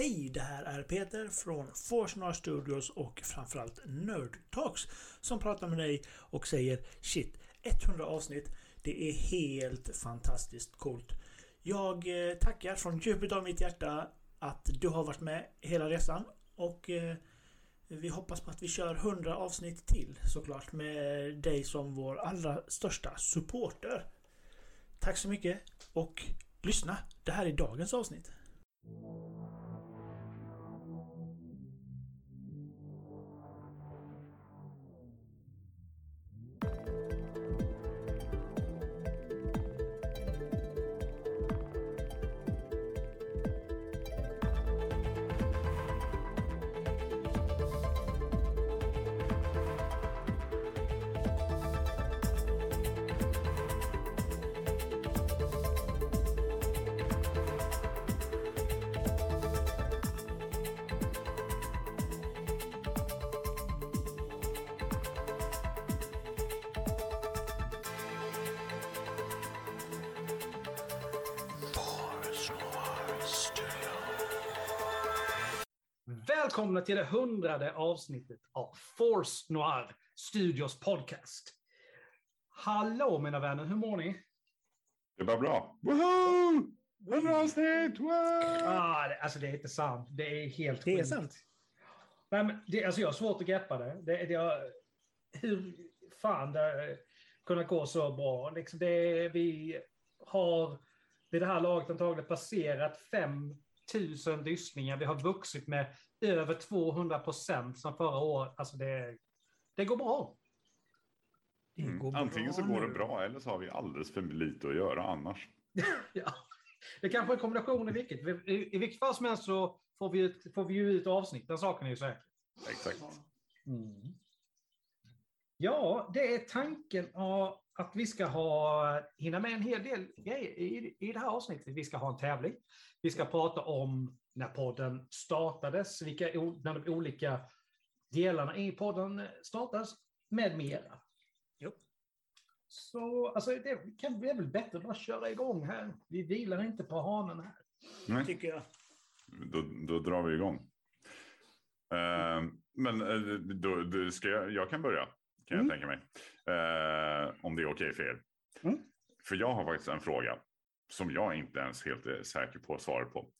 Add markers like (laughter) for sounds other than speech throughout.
Hej, det här är Peter från Forsnar Studios och framförallt Nerd Talks som pratar med dig och säger shit, 100 avsnitt. Det är helt fantastiskt coolt. Jag eh, tackar från djupet av mitt hjärta att du har varit med hela resan och eh, vi hoppas på att vi kör 100 avsnitt till såklart med dig som vår allra största supporter. Tack så mycket och lyssna! Det här är dagens avsnitt. Välkomna till det hundrade avsnittet av Force Noir Studios podcast. Hallå mina vänner, hur mår ni? Det var bra. Woho! 100 avsnitt! Wow! Ah, det, alltså det är inte sant. Det är helt Det är sjukt. sant. Nej, men det, alltså jag har svårt att greppa det. det, det har, hur fan det har kunnat gå så bra. Liksom det, vi har vid det här laget antagligen passerat 5000 lyssningar. Vi har vuxit med över 200 procent som förra året. Alltså det, det går bra. Det Mm. går Antingen så bra går det nu. bra eller så har vi alldeles för lite att göra annars. (laughs) Ja. Det kanske är en kombination i vilket. I, i, vilket fall som helst så får vi, ut, får vi ju ut avsnitt. Den saken är ju säker. Exakt. Mm. Ja, det är tanken att vi ska ha, hinna med en hel del grejer i, i det här avsnittet. Vi ska ha en tävling. Vi ska prata om när podden startades, vilka när de olika delarna i podden startades, med mera. Jo. Så alltså, det kan bli väl bättre att bara köra igång här. Vi vilar inte på hanen här. Nej, Tycker jag. då, då drar vi igång. Eh, men eh, då, då ska jag, jag kan börja, kan jag Mm. tänka mig. Eh, om det är okej för er. Mm. För jag har faktiskt en fråga som jag inte ens helt är säker på svaret på.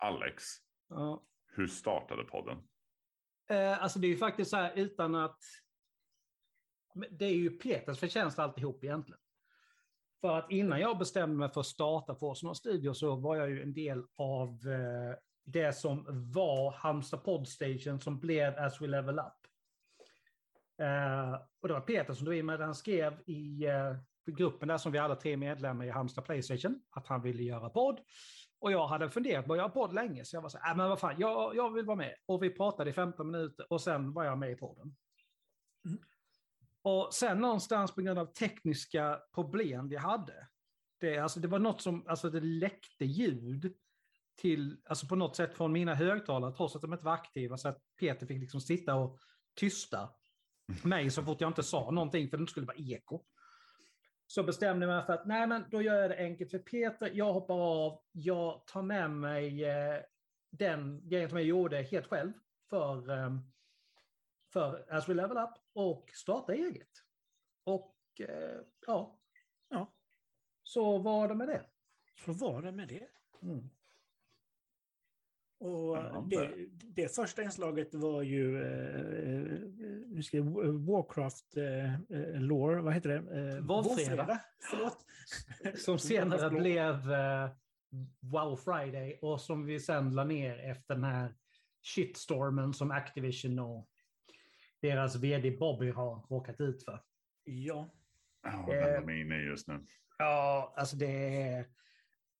Alex, Ja. hur startade podden? Eh, alltså det är ju faktiskt så här utan att... Det är ju Peters förtjänst alltihop egentligen. För att innan jag bestämde mig för att starta Forsman Studio så var jag ju en del av eh, det som var Halmstad Podstation som blev As We Level Up. Eh, och det var Peter som drog in mig. Han skrev i eh, gruppen där som vi alla tre medlemmar i Halmstad Playstation att han ville göra podd. Och jag hade funderat på att göra podd länge, så jag var så här, äh, men vad fan, jag, jag vill vara med. Och vi pratade i 15 minuter och sen var jag med i podden. Mm. Och sen någonstans på grund av tekniska problem vi hade, det, alltså, det var något som, alltså det läckte ljud till, alltså på något sätt från mina högtalare, trots att de inte var aktiva, så att Peter fick liksom sitta och tysta mig så fort jag inte sa någonting för det inte skulle vara eko. Så bestämde jag mig för att nej, men då gör jag det enkelt för Peter. Jag hoppar av. Jag tar med mig eh, den grejen som jag gjorde helt själv för, eh, för As We Level Up och starta eget. Och eh, ja. Ja. Så var det med det. Så var det med det. Mm. Och det, det första inslaget var ju eh, nu ska jag, Warcraft eh, eh, Lore, vad heter det? Eh, Vårfredag. Förlåt. (laughs) Som senare blev eh, Wow Friday och som vi sen la ner efter den här shitstormen som Activision och deras vd Bobby har råkat ut för. Ja. Ja, Eh. den de är inne just nu. Ja, alltså det är...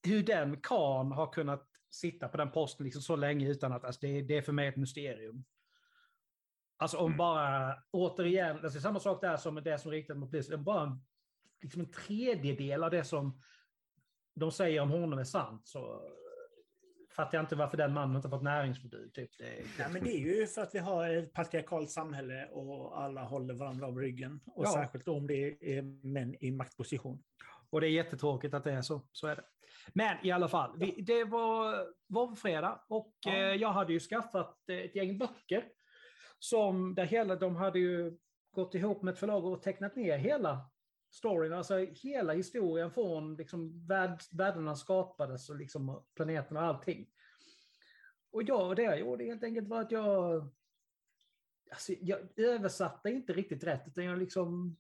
Hur den kan har kunnat sitta på den posten liksom så länge utan att... Alltså det, det är för mig ett mysterium. Alltså om Mm. bara, återigen, alltså samma sak där som det som riktat mot polisen. Bara en, liksom en tredjedel av det som de säger om honom är sant så fattar jag inte varför den mannen inte fått näringsförbud. Typ. Det, är- Nej, men det är ju för att vi har ett patriarkalt samhälle och alla håller varandra om ryggen. Och Ja. särskilt om det är män i maktposition. Och det är jättetråkigt att det är så. Så är det. Men i alla fall, vi, det var, var fredag och Ja. eh, jag hade ju skaffat eh, ett gäng böcker. Som där hela, de hade ju gått ihop med ett förlag och tecknat ner hela storyn, alltså hela historien från liksom värld, världarna skapades och liksom planeten och allting. Och jag, det jag gjorde helt enkelt var att jag, alltså, jag översatte inte riktigt rätt, utan jag liksom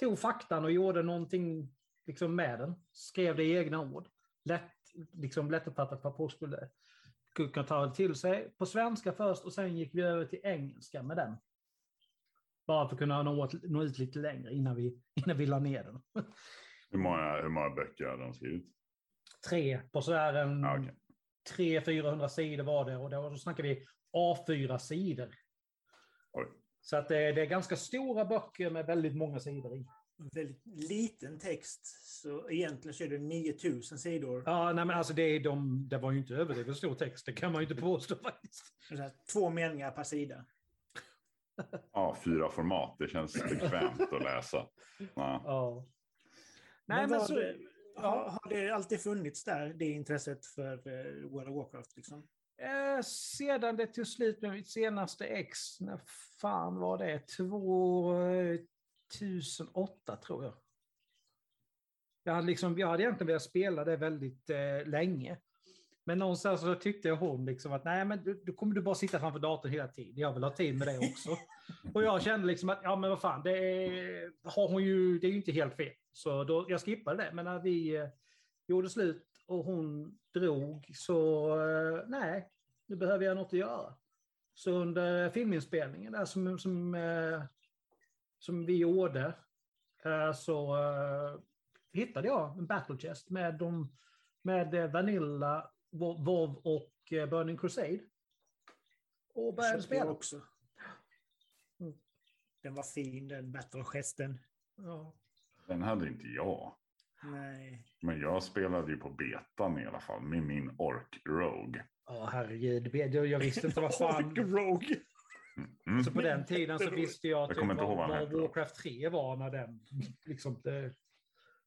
tog faktan och gjorde någonting liksom med den. Skrev det i egna ord. Lätt, liksom lättuppfattat vad skulle kunna ta det till sig. På svenska först och sen gick vi över till engelska med den. Bara för att kunna nå, nå ut lite längre innan vi, (laughs) innan vi la ner den. Hur många, hur många böcker hade de skrivit? Tre på sådär en Ja, okej. 300-400 sidor var det och då, snackar vi A4-sidor. Oj. Så att det, det är ganska stora böcker med väldigt många sidor i. Väldigt liten text. Så egentligen så är det 9000 sidor. Ja, nej, men alltså det, är de, det var ju inte överdrivet stor text, det kan man ju inte påstå faktiskt. Så här, Två meningar per sida. Ja, fyra format. Det känns bekvämt att läsa. Ja. Ja. Nej, men, vad så, det- har, har det alltid funnits där, det intresset för eh, World of Warcraft? Liksom? eh, sedan det tog slut med mitt senaste ex, när fan var det? 2008 tror jag. Jag hade, liksom, jag hade egentligen velat spela det väldigt eh, länge. Men någonstans så tyckte hon liksom att nej, men du, du kommer du bara sitta framför datorn hela tiden. Jag vill ha tid med det också. (laughs) och jag kände liksom att ja, men vad fan, det är, har hon ju, det är ju inte helt fel. Så då, jag skippade det. Men när vi eh, gjorde slut och hon drog så eh, nej, nu behöver jag något att göra. Så under filminspelningen där som, som, eh, som vi gjorde eh, så eh, hittade jag en battle chest med, de, med eh, Vanilla, WoW och Burning Crusade. Och började spela. också. Mm. Den var fin, den battle-gesten. Ja. Den hade inte jag. Nej. Men jag spelade ju på betan i alla fall med min Ork Rogue. Ja, herregud. Jag jag visste inte vad fan... (laughs) Ork Rogue. Mm. Så på den tiden så visste jag, typ ihåg vad vad. Warcraft 3 var när den... (laughs) Liksom, det,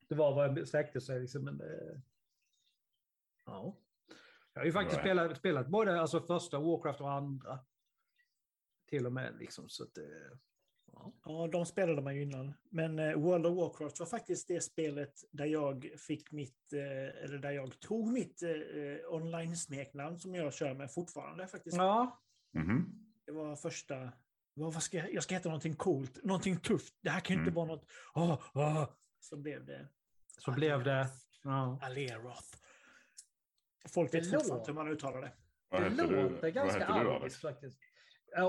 det var vad den sträckte sig. Liksom, men det, ja. Jag har ju faktiskt spelat, spelat både alltså, första Warcraft och andra. Till och med. Liksom, så att, det- ja. Ja, de spelade man ju innan. Men eh, World of Warcraft var faktiskt det spelet där jag fick mitt, eh, eller där jag tog mitt eh, online-smeknamn som jag kör med fortfarande faktiskt. ja, Mhm. Det var första... Vad, ska jag, jag ska heta någonting coolt, någonting tufft. Det här kan ju inte Mm. vara något... åh, åh. Så blev det så blev det... Ja. Aleroth. Folk vet fortfarande låter- hur man uttalar det. Det du? låter ganska arabiskt faktiskt.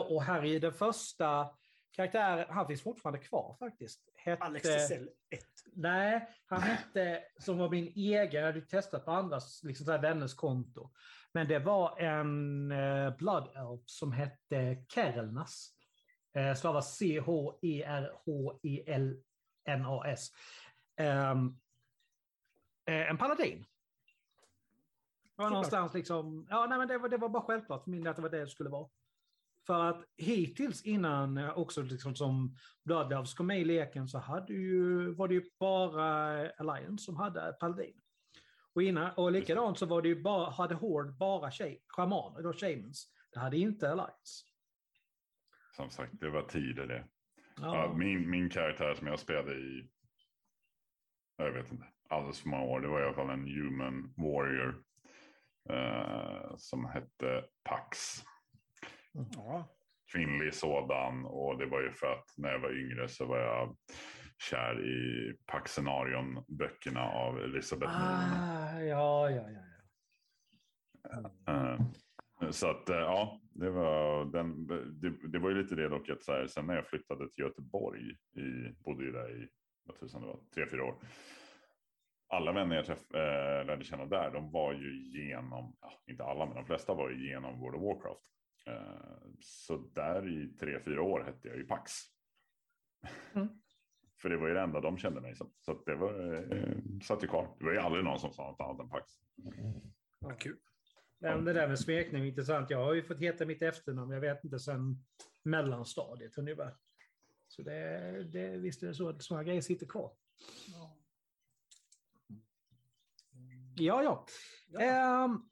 Och Harry, den första karaktären, han finns fortfarande kvar faktiskt. Hette, Alex Tisell 1. Nej, han hette, som var min egen, jag hade testat på andras liksom så här vänners konto. Men det var en eh, Blood Elf som hette Kerelnas. Eh, stavas E C-H-E-R-H-E-L-N-A-S. Ehm, eh, en paladin. Det var någonstans liksom, ja nej men det var, det var bara självklart för min del att det var det det skulle vara. För att hittills innan eh, också liksom som Bloodloves kom med i leken så hade ju, var det ju bara Alliance som hade Paladin. Och, innan, och likadant så var det ju bara, hade Horde bara sha- shamaner, då shamans. Det hade inte Alliance. Som sagt, det var tider det. Ja. Ja, min, min karaktär som jag spelade i, jag vet inte, alldeles för många år. Det var i alla fall en human warrior eh, som hette Pax. Ja. Kvinnlig sådan och det var ju för att när jag var yngre så var jag kär i Paxenarion-böckerna av Elisabeth Moon. Ah, ja, ja, ja. ja. Eh, Så att eh, ja, det var, den, det, det var ju lite det dock att så här, sen när jag flyttade till Göteborg, i, bodde ju där i vad tusan det var, tre, fyra år. Alla vänner jag träff, eh, lärde känna där, de var ju genom, ja, inte alla men de flesta var ju genom World of Warcraft. Eh, så där i tre, fyra år hette jag ju Pax. Mm. För det var ju det enda de kände mig som. Så det var, eh, satt ju kvar. Det var ju aldrig någon som sa något annat än Pax. Vad kul. Men det där med smekning är intressant. Jag har ju fått heta mitt efternamn, jag vet inte, sen mellanstadiet ungefär. Så det, det visst är det så att sådana grejer sitter kvar. Ja, ja. Ehm,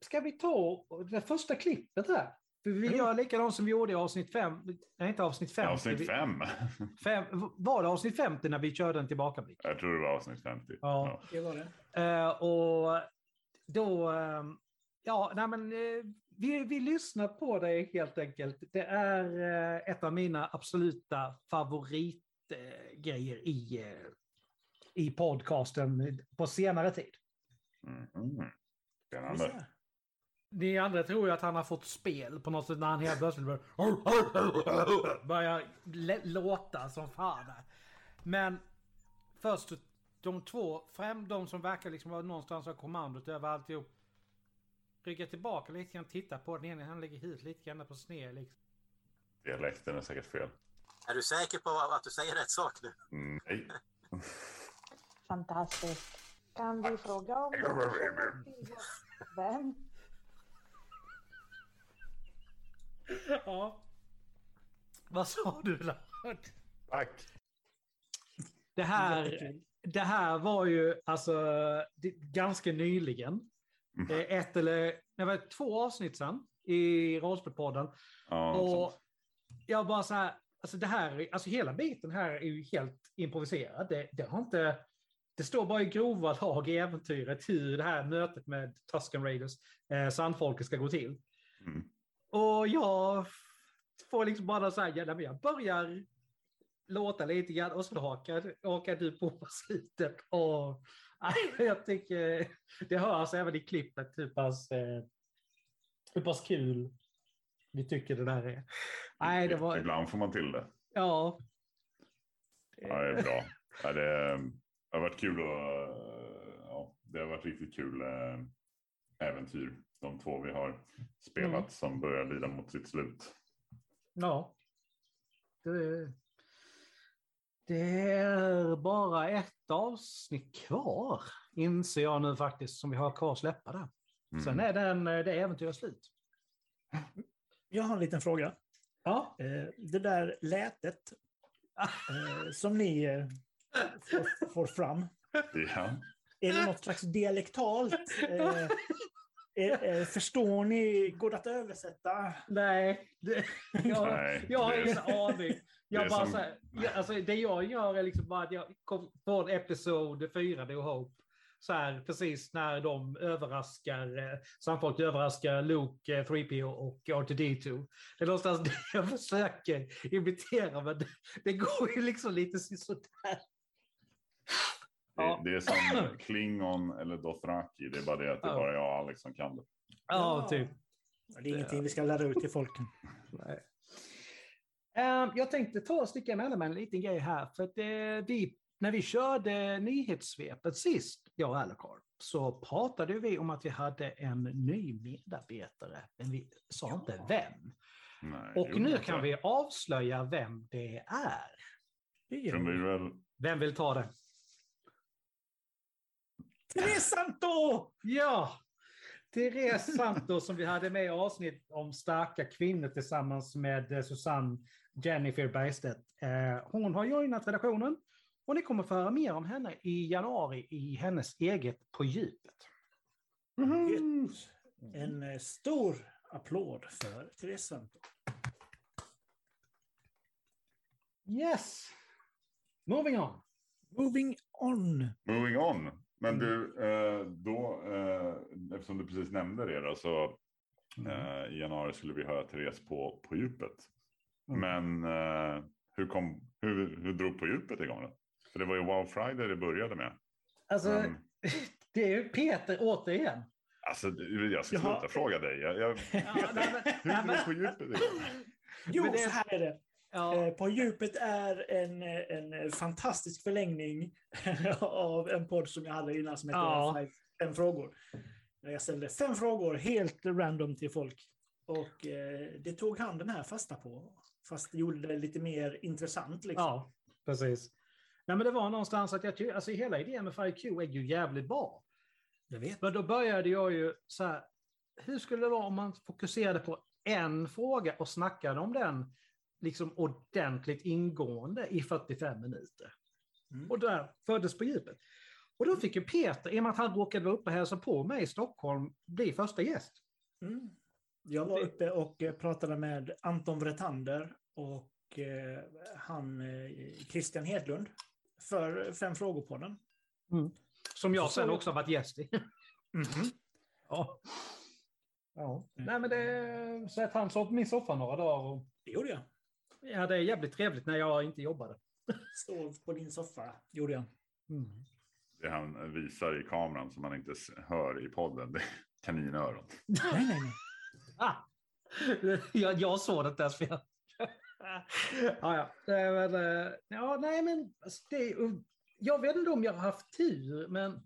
ska vi ta det första klippet här? För vi Mm. gör likadant som vi gjorde i avsnitt fem. Nej, inte avsnitt fem. Avsnitt fem. (laughs) fem. Var det avsnitt 50 när vi körde en tillbakablick? Jag tror det var avsnitt 50. Ja. Det var det. Eh, och då, ehm, ja, nej men eh, vi, vi lyssnar på det helt enkelt. Det är eh, ett av mina absoluta favoritgrejer i, eh, i podcasten på senare tid. Mm. Spännande. Ni andra tror ju att han har fått spel på något sätt när han helt plötsligt börjar, låta som fan. Men först de två, främ de som verkar liksom vara någonstans av kommandot över alltihop. Rygga tillbaka lite grann, titta på den ena, han lägger hit lite grann på sned liksom. Dialekten är säkert fel. Är du säker på att du säger rätt sak nu? Mm, nej. Fantastiskt. Kan vi fråga om vem? Ja. Vad sa du Lars? Tack. Det här, det här var ju alltså det, ganska nyligen. Mm. Ett eller det var två avsnitt sedan i Rollspelpodden. Ja, Och sånt. jag bara så här, alltså det här, alltså hela biten här är ju helt improviserad. Det, det har inte, det står bara i grova lag i äventyret hur det här mötet med Tusken Raiders, eh, Sandfolket ska gå till. Mm. Och jag får liksom bara så här, ja, men jag börjar låta lite grann och så hakar, hakar du på (laughs) på slutet. Och nej, jag tycker det hörs även i klippet hur pass, eh, hur pass kul vi tycker det där är. Nej, det var, Ibland får man till det. ja. Ja, det är bra. Ja, det, det har varit kul och ja, det har varit riktigt kul eh, äventyr. De två vi har spelat Mm. som börjar lida mot sitt slut. Ja. Det, det är bara ett avsnitt kvar, inser jag nu faktiskt, som vi har kvar att släppa där. Mm. Sen är den, det äventyret slut. Jag har en liten fråga. Ja. Eh, Det där lätet eh, som ni eh, får, får fram. Ja. Är det något slags dialektalt? Eh, är, är, förstår ni? Går det att översätta? Nej, det, jag, Nej, jag har det är- ingen aning. Jag det bara som- så här, jag, alltså, det jag gör är liksom bara att jag kom från episod 4, No Hope. Så här, precis när de överraskar, eh, Sandfolk överraskar Luke, eh, 3PO och R2D2. Det är någonstans (laughs) det jag försöker imitera, men det, det går ju liksom lite sådär. Ja. Det, det är som (clears throat) Klingon eller Dothraki. Det är bara det att det är Ja. bara jag och Alex som kan det. Ja, typ. Det är ingenting vi ska lära ut till folk. (laughs) Nej. Ehm, jag tänkte ta och sticka emellan med en liten grej här. För att eh, vi, när vi körde nyhetssvepet sist, jag och Alucard, så pratade vi om att vi hade en ny medarbetare. Men vi sa inte vem. Nej, Och nu kan vi avslöja vem det är. Det vi vi. väl... Vem vill ta det? Therese Santo! Ja! Therese Santos som vi hade med i avsnitt om starka kvinnor tillsammans med eh, Susanne Jennifer Bergstedt. Eh, Hon har joinat redaktionen och ni kommer få höra mer om henne i januari i hennes eget På djupet. Gött. En eh, stor applåd för Therese Santo. Yes! Moving on. Moving on. Moving on. Men du, eh, då, eh, eftersom du precis nämnde det då, så eh, i januari skulle vi höra Therese på, på djupet. Mm. Men eh, hur, kom, hur, hur drog på djupet igång då? För det var ju Wow Friday det började med. Alltså, Men, (laughs) det är ju Peter återigen. alltså, jag ska Jaha. sluta fråga dig. Jag, jag, (laughs) Ja, nej, men- (laughs) hur nej, drog men- på djupet igång? Jo, Men det- så här är det. Ja, Eh, På djupet är en, eh, en fantastisk förlängning (laughs) av en podd som jag hade innan som hette Ja. Fem frågor. Jag ställde fem frågor helt random till folk. Och eh, det tog han den här fasta på. Fast det gjorde det lite mer intressant. Liksom. ja, precis. Nej, men det var någonstans att jag alltså hela idén med 5Q är ju jävligt bra. Jag vet. Men då började jag ju så här, hur skulle det vara om man fokuserade på en fråga och snackade om den liksom ordentligt ingående i 45 minuter? Mm. Och där föddes på djupet. Och då fick ju Peter, i och med att han råkade vara uppe och hälsa på mig i Stockholm, bli första gäst. Mm. Jag var uppe och eh, pratade med Anton Vretander och eh, han eh, Christian Hedlund för Fem frågor på den. Som jag sen också varit gäst i. Mhm. Ja. ja. Nej, men det, så att han sov på min soffa några dagar. Och, Det gjorde jag. Ja, det är jävligt trevligt när jag inte jobbade. Sov på din soffa. Gjorde jag. Det han visar i kameran som man inte hör i podden, det är kaninöron. Nej, nej, nej. Ah! jag, jag såg det ens. För jag... ja, ja. Men, eh, ja, nej, men alltså, det, jag vet inte om jag har haft tur, men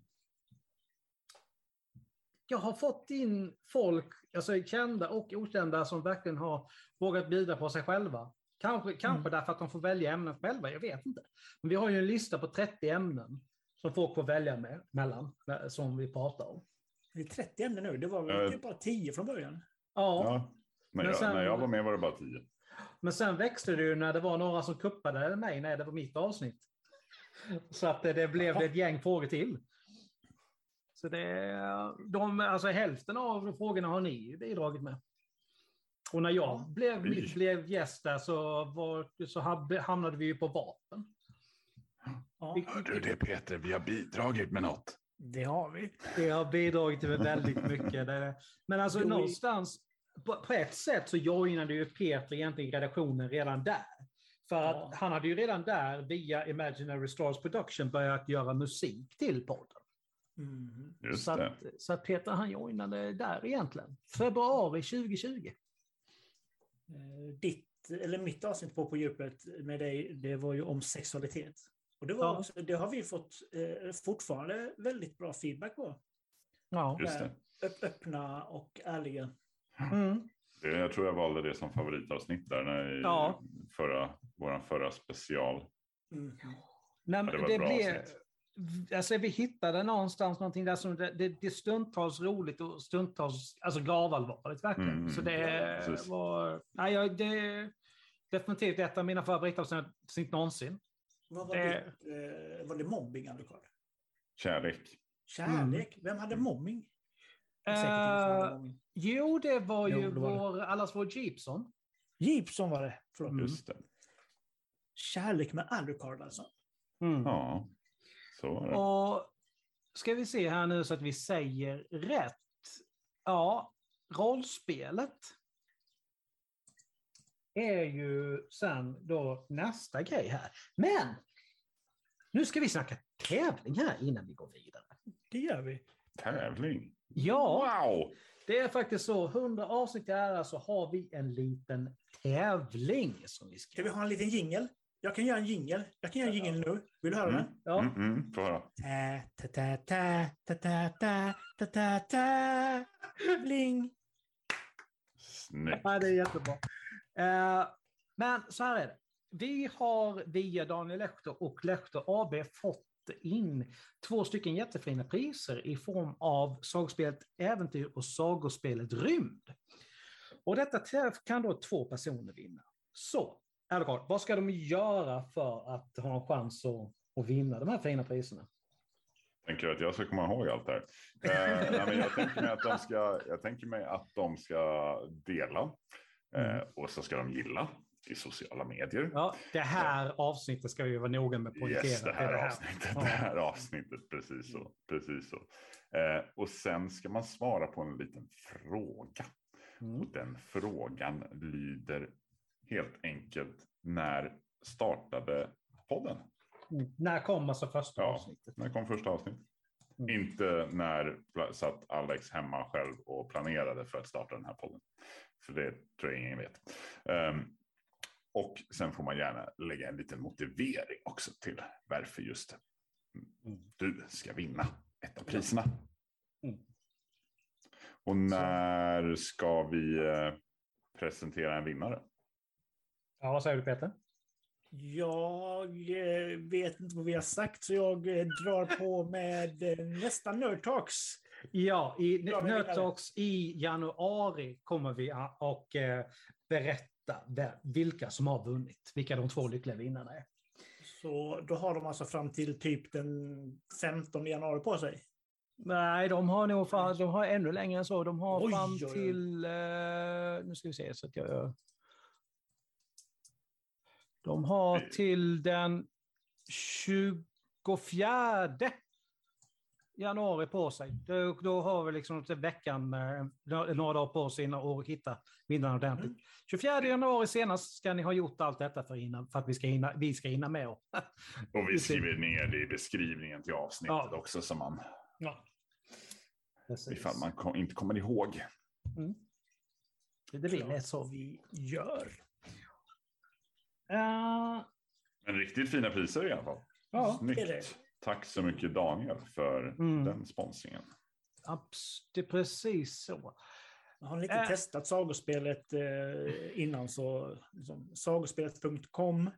jag har fått in folk, alltså kända och okända, som verkligen har vågat bjuda på sig själva. Kanske, kanske därför att de får välja ämnen själva, jag vet inte. Men vi har ju en lista på 30 ämnen som folk får välja med, mellan, eh, som vi pratar om. Det är 30 ämnen nu. Det var väl typ bara 10 från början. Ja, Ja. Men jag, sen- när jag var med var det bara tio. Men sen växte det ju när det var några som kuppade mig när det var mitt avsnitt. Så att det, det blev ett gäng frågor till. Så det, de, alltså hälften av frågorna har ni bidragit med. Och när jag blev, blev gäst där så, var, så hamnade vi ju på vapen. Ja, Hör du det Peter, vi har bidragit med något. det har vi. Det har bidragit med väldigt mycket. Men alltså Jo, någonstans, på, på ett sätt så joinade ju Peter egentligen redaktionen redan där. För att Ja. han hade ju redan där via Imaginary Stars Production börjat göra musik till podden. Just Så det. att, så att Peter han joinade där egentligen. Februari 2020. Eh, Ditt, eller mitt avsnitt på På djupet med dig, det var ju om sexualitet. Och det, var Ja. också, det har vi fått eh, fortfarande väldigt bra feedback på. Ja. Just det. Öpp, öppna och ärliga. Mm. Det- Jag tror jag valde det som favoritavsnitt där när i Ja. förra, våran förra special. Mhm. Nej, men det var det ett bra blev, avsnitt. Alltså vi hittade någonstans någonting där som det, det, det är stundtals roligt och stundtals alltså gravallvarligt verkligen. Mm, så det ja, var, nej, jag- det är definitivt ett av mina favoritavsnitt någonsin. Vad var Det- det? Eh, var det mobbing, Alucard? Kärlek. Kärlek? Vem hade mobbing? Hade mobbing. jo, det var Jo, ju det var det. vår, allas vår Jeepson. Jeepson var det. Förlåt. Mm. Just det. Kärlek med Alucard alltså. Ja. Ja, så var det. Och ska vi se här nu så att vi säger rätt. Ja, rollspelet är ju sen då nästa grej här. Men nu ska vi snacka tävling här innan vi går vidare. Det gör vi. Tävling. Ja, Wow! det är faktiskt så. 100 avsnitt i ära så har vi en liten tävling som vi ska... Ska vi ha en liten jingel? Jag kan göra en jingel. Jag kan göra en jingel nu. Vill du höra Mm. den? Ja, Mm, mm, få höra. Ta, ta, ta, ta, ta, ta, ta, ta, ta, ta. Tävling! Snyggt. Ja, det är jättebra. Eh, men så här är det. Vi har via Daniel Lehto och Lehto AB fått in två stycken jättefina priser i form av sagspelet Äventyr och sagospelet Rymd. Och detta kan då två personer vinna. Så, Eldegard, vad ska de göra för att ha en chans att, att vinna de här fina priserna? Tänker du att jag ska komma ihåg allt det här? (laughs) Eh, nej, men jag, tänker mig att de ska, jag tänker mig att de ska dela. Eh, och så ska de gilla i sociala medier. Ja, det här avsnittet ska vi vara noga med att poängtera. Yes, det är här avsnittet. Ja. Det här avsnittet, precis så. Precis så. Eh, och sen ska man svara på en liten fråga. Mm. Och den frågan lyder helt enkelt när startade podden? Mm. När kom alltså första Ja. avsnittet? När kom första avsnittet? Mm. Inte när satt Alex hemma själv och planerade för att starta den här podden. För det tror jag ingen vet. Ehm, och sen får man gärna lägga en liten motivering också till varför just Mm. du ska vinna ett av priserna. Mm. Och när ska vi eh, presentera en vinnare? Ja, vad säger du Peter? Jag eh, vet inte vad vi har sagt så jag eh, drar på med eh, nästa Nerd Talks. Ja, i Ja, men Nerd Talks i januari kommer vi a- och eh, berätta vilka som har vunnit, vilka de två lyckliga vinnarna är. Så då har de alltså fram till typ den 15 januari på sig. Nej, de har nog fan, de har ännu längre än så. De har Oj, fram oj, oj. till... Eh, nu ska vi se så att jag... De har till den 24 januari på sig. Då, då har vi liksom veckan, eh, några dagar på sig innan och hitta vinnaren ordentligt. 24 januari senast ska ni ha gjort allt detta för, innan, för att vi ska hinna, vi ska hinna med. Och, (laughs) Och vi skriver ner det i beskrivningen till avsnittet Ja. också så man, ja. ifall man kom, inte kommer ihåg. Mm. Det blir lätt så. vi gör. Eh, Men riktigt fina priser i alla fall. ja, Snyggt. det det. Tack så mycket Daniel för Mm. den sponsringen. abs- det är precis så. Har ni inte Äh. testat sagospelet eh, innan så liksom, sagospelet.com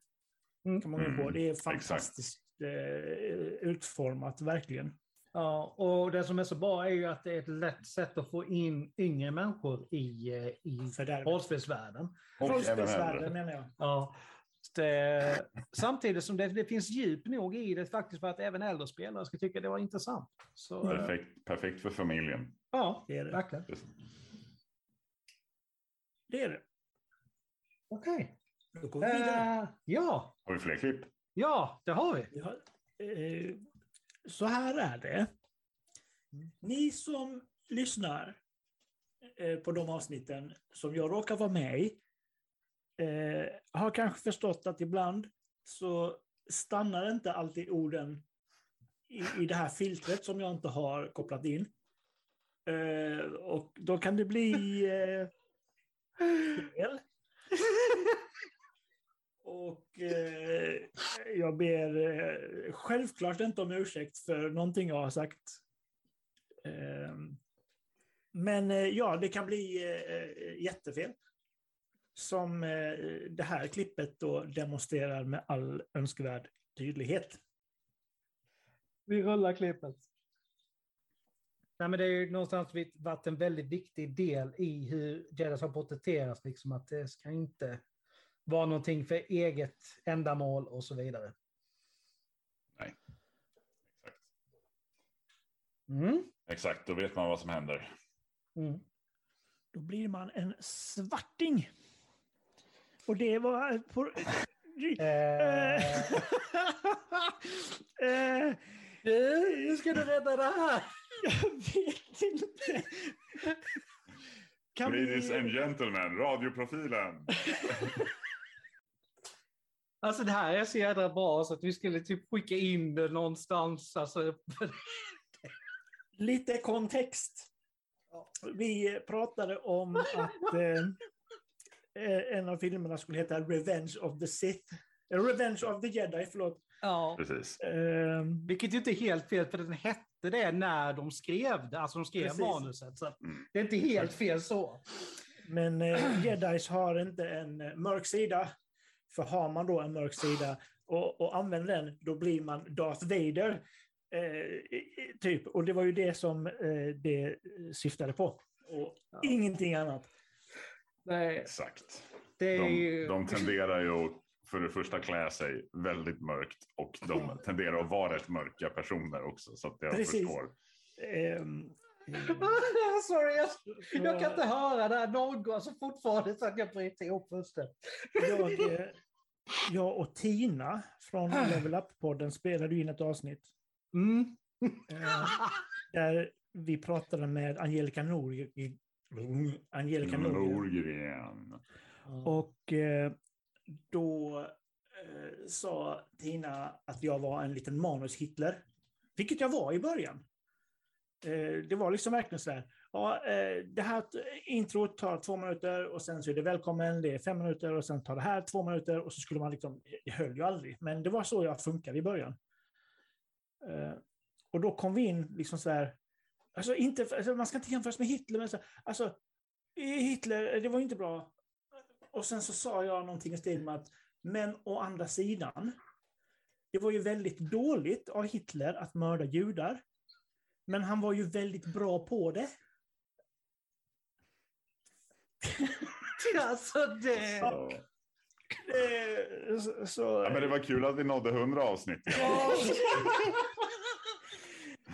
Mm. kan man gå på. Mm, Det är fantastiskt eh, utformat, verkligen. Ja, och det som är så bra är ju att det är ett lätt sätt att få in yngre människor i, eh, i rollspelsvärlden. Rollspelsvärlden menar jag. Ja. Det, samtidigt som det, det finns djup nog i det faktiskt för att även äldre spelare ska tycka det var intressant. Så, eh, Perfekt, perfekt för familjen. ja, Det är det. verkligen. Det är det. Okej. Då går vi vidare. Eh, ja, Har vi fler klipp? ja, det har vi. Har, eh, så här är det. Ni som lyssnar eh, på de avsnitten som jag råkar vara med i eh, har kanske förstått att ibland så stannar inte alltid orden i, i det här filtret som jag inte har kopplat in. Eh, och då kan det bli eh, fel. Och eh, jag ber eh, självklart inte om ursäkt för någonting jag har sagt. Eh, men eh, ja, det kan bli eh, eh jättefel. Som eh, det här klippet då demonstrerar med all önskvärd tydlighet. Vi rullar klippet. Nej, men det är ju någonstans varit en väldigt viktig del i hur Jeddas har porträtterats, liksom att det ska inte vara någonting för eget ändamål och så vidare. Exakt. Mm. Exakt, då vet man vad som händer. Mm. Då blir man en svarting. Och det var... På... Eh, (laughs) Eh, du, hur ska du rädda det här? (laughs) jag vet inte. Kan Ladies vi... and gentlemen, radioprofilen. (laughs) Alltså det här är så jädra bra så att vi skulle typ skicka in det någonstans. Alltså, Lite kontext. Vi pratade om att eh, eh, en av filmerna skulle heta Revenge of the Sith. Eh, Revenge of the Jedi, förlåt. ja. Precis. Eh, Vilket ju inte är helt fel, för den hette det när de skrev det. Alltså de skrev Precis. manuset. Så Mm. det är inte helt fel så. men eh, Jedis har inte en eh, mörk sida. För har man då en mörk sida och, och använder den, då blir man Darth Vader. Eh, typ. Och det var ju det som eh, det syftade på. Och Ja. ingenting annat. Nej, Exakt. det är De, ju... de tenderar ju att för det första klä sig väldigt mörkt och de tenderar att vara rätt mörka personer också. Så att jag Precis. förstår. Ehm, eh, (laughs) Sorry, jag, jag kan inte höra det här någon alltså fortfarande så att jag bryter ihop fullständigt. jag, eh, jag och Tina från Level Up-podden spelade in ett avsnitt Mm. eh, där vi pratade med Angelica Norgren. Angelica Norgren. Norgren. Och eh, då eh, sa Tina att jag var en liten manus-Hitler. Vilket jag var i början. Eh, det var liksom verkligen så här. Ja, det här introt tar två minuter och sen så är det välkommen, det är fem minuter och sen tar det här två minuter och så skulle man liksom, det höll ju aldrig, men det var så jag funkade i början. Och då kom vi in liksom så här, alltså inte, alltså man ska inte jämföras med Hitler, men så, alltså Hitler, det var inte bra. Och sen så sa jag någonting i stil med att, men å andra sidan, det var ju väldigt dåligt av Hitler att mörda judar. Men han var ju väldigt bra på det. (laughs) Alltså det... Så, Eh, så, så, Ja, men det var kul att vi nådde 100 avsnitt. Ja. (laughs)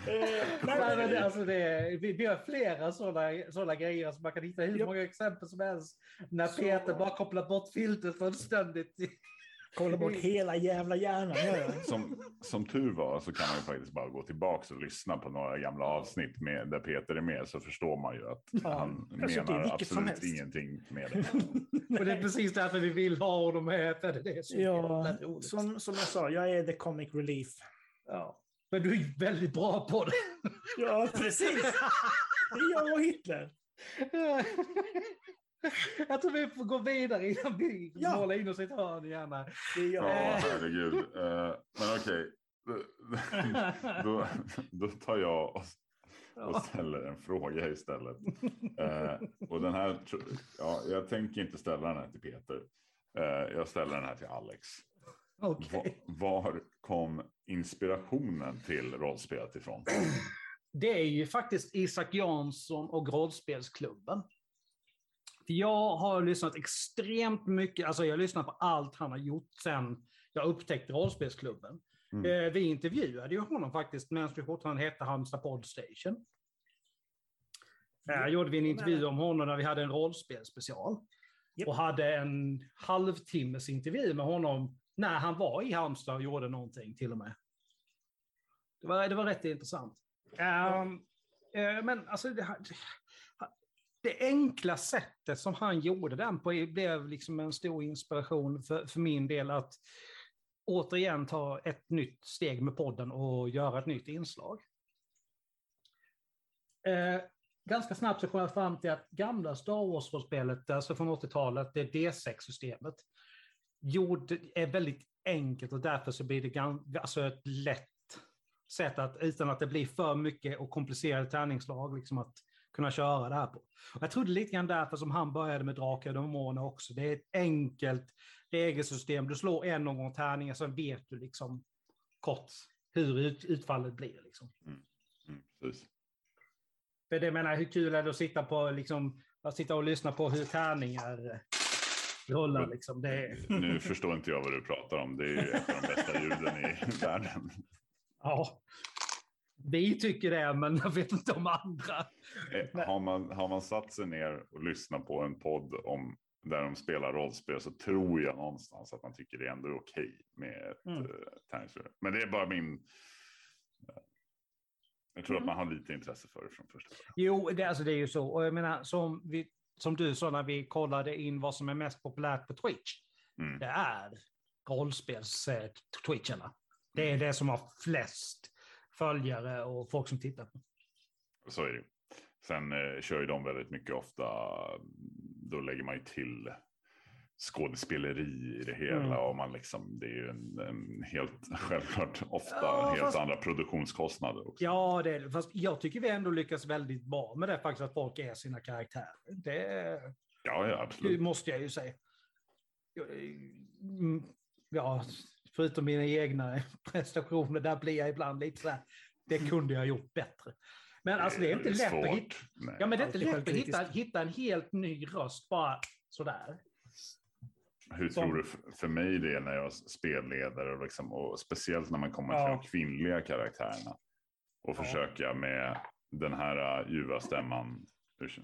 Eh, nej, men det, alltså det, vi, vi har flera sådana, sådana grejer som man kan hitta hur Ja. många exempel som helst. När Så- Peter bara kopplar bort filtret fullständigt. Kolla bort hela jävla hjärnan. Som, som tur var så kan man ju faktiskt bara gå tillbaka och lyssna på några gamla avsnitt med, där Peter är med så förstår man ju att Ja, han menar absolut ingenting med det. (laughs) Och det är precis därför vi vill ha honom med. För det är så Ja, som, som jag sa, jag är the comic relief. Ja. Men du är väldigt bra på det. Ja, precis. Det är jag och Hitler. Jag tror vi får gå vidare innan vi Ja. målar in oss i ett hörn gärna. Det är jag. Ja, herregud. Eh, men okej. (laughs) Då, då tar jag och, och ställer en fråga istället. Eh, och den här, ja, jag tänker inte ställa den här till Peter. Eh, jag ställer den här till Alex. Va, var kom inspirationen till rollspelet ifrån? Det är ju faktiskt Isak Jansson och Rollspelsklubben. För Jag har lyssnat extremt mycket, alltså jag har lyssnat på allt han har gjort sen jag upptäckte Rollspelsklubben. Mm. Eh, Vi intervjuade ju honom faktiskt medan vi fortfarande hette Halmstad Podstation. Där gjorde vi en intervju om honom när vi hade en rollspelspecial. Japp. Och hade en halvtimmes intervju med honom när han var i Halmstad och gjorde någonting till och med. Det var, det var rätt intressant. Um, men alltså, det, det enkla sättet som han gjorde den på blev liksom en stor inspiration för, för min del att återigen ta ett nytt steg med podden och göra ett nytt inslag. Eh, ganska snabbt så kom jag fram till att gamla Star Wars-spelet, alltså från 80-talet, det är D6-systemet, gjorde, är väldigt enkelt och därför så blir det alltså ett lätt sätt att, utan att det blir för mycket och komplicerade tärningslag, liksom att kunna köra det här på. Och jag trodde lite grann därför som han började med Drakar och Demoner också. Det är ett enkelt regelsystem. Du slår en omgång tärningar, så vet du liksom kort hur ut, utfallet blir. Liksom. Mm, precis. För det menar, hur kul är det att sitta, på, liksom, att sitta och lyssna på hur tärningar eh, rullar? Liksom. Är, Nu förstår inte jag vad du pratar om. Det är ju ett av de bästa ljuden i (laughs) världen. ja. Vi tycker det, men jag vet inte om andra. Eh, Har man, har man satt sig ner och lyssnat på en podd om där de spelar rollspel så tror jag någonstans att man tycker det är ändå okej med ett Mm. mm. tärningsspel. Men det är bara min... eh, Jag tror att man har lite intresse för det från första början. Jo, det, alltså, det är ju så. Och jag menar, som, vi, som du sa när vi kollade in vad som är mest populärt på Twitch. Mm. Det är rollspels-twitcharna. Det är det som har flest följare och folk som tittar på. Så är det. Sen eh, kör ju de väldigt mycket ofta, då lägger man ju till skådespeleri i det hela Mm. och man liksom, det är ju en, en helt (laughs) självklart ofta Ja, helt fast- andra produktionskostnader också. Ja, det är det. Fast jag tycker vi ändå lyckas väldigt bra med det faktiskt, att folk är sina karaktärer. Det, ja, ja det absolut. måste jag ju säga. Mm, Ja, förutom mina egna (laughs) prestationer, där blir jag ibland lite så här, det kunde jag gjort bättre. Men alltså det är inte lätt att hitta. svårt. Nej. Ja, men det är inte Alltid lätt att hitta, hitta en helt ny röst bara sådär. Hur som- tror du för mig det är när jag spelledare och, liksom, och speciellt när man kommer Ja. till de kvinnliga karaktärerna och Ja. försöka med den här uh, ljuva stämman förs-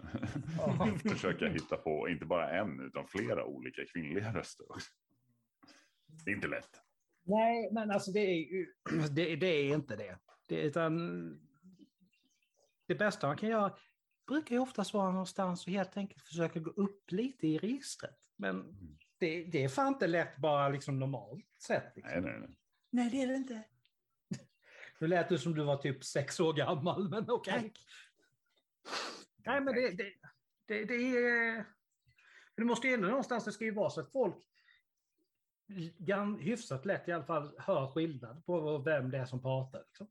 Ja. (laughs) försöka hitta på inte bara en utan flera olika kvinnliga röster också. Det är inte lätt. Nej, men alltså det är ju (clears throat) det, det är inte det. det. Utan det bästa man kan göra brukar ju oftast vara någonstans och helt enkelt försöka gå upp lite i registret. Men det, det är fan inte lätt bara liksom normalt sett. Liksom. Nej, nej, nej. Nej, det är det inte. (laughs) Nu lät du som du var typ sex år gammal, men okej. Nej, men det, det, det, det är... Det måste ju ändå någonstans, det ska ju vara så att folk hyfsat lätt i alla fall hör skillnad på vem det är som pratar. Liksom.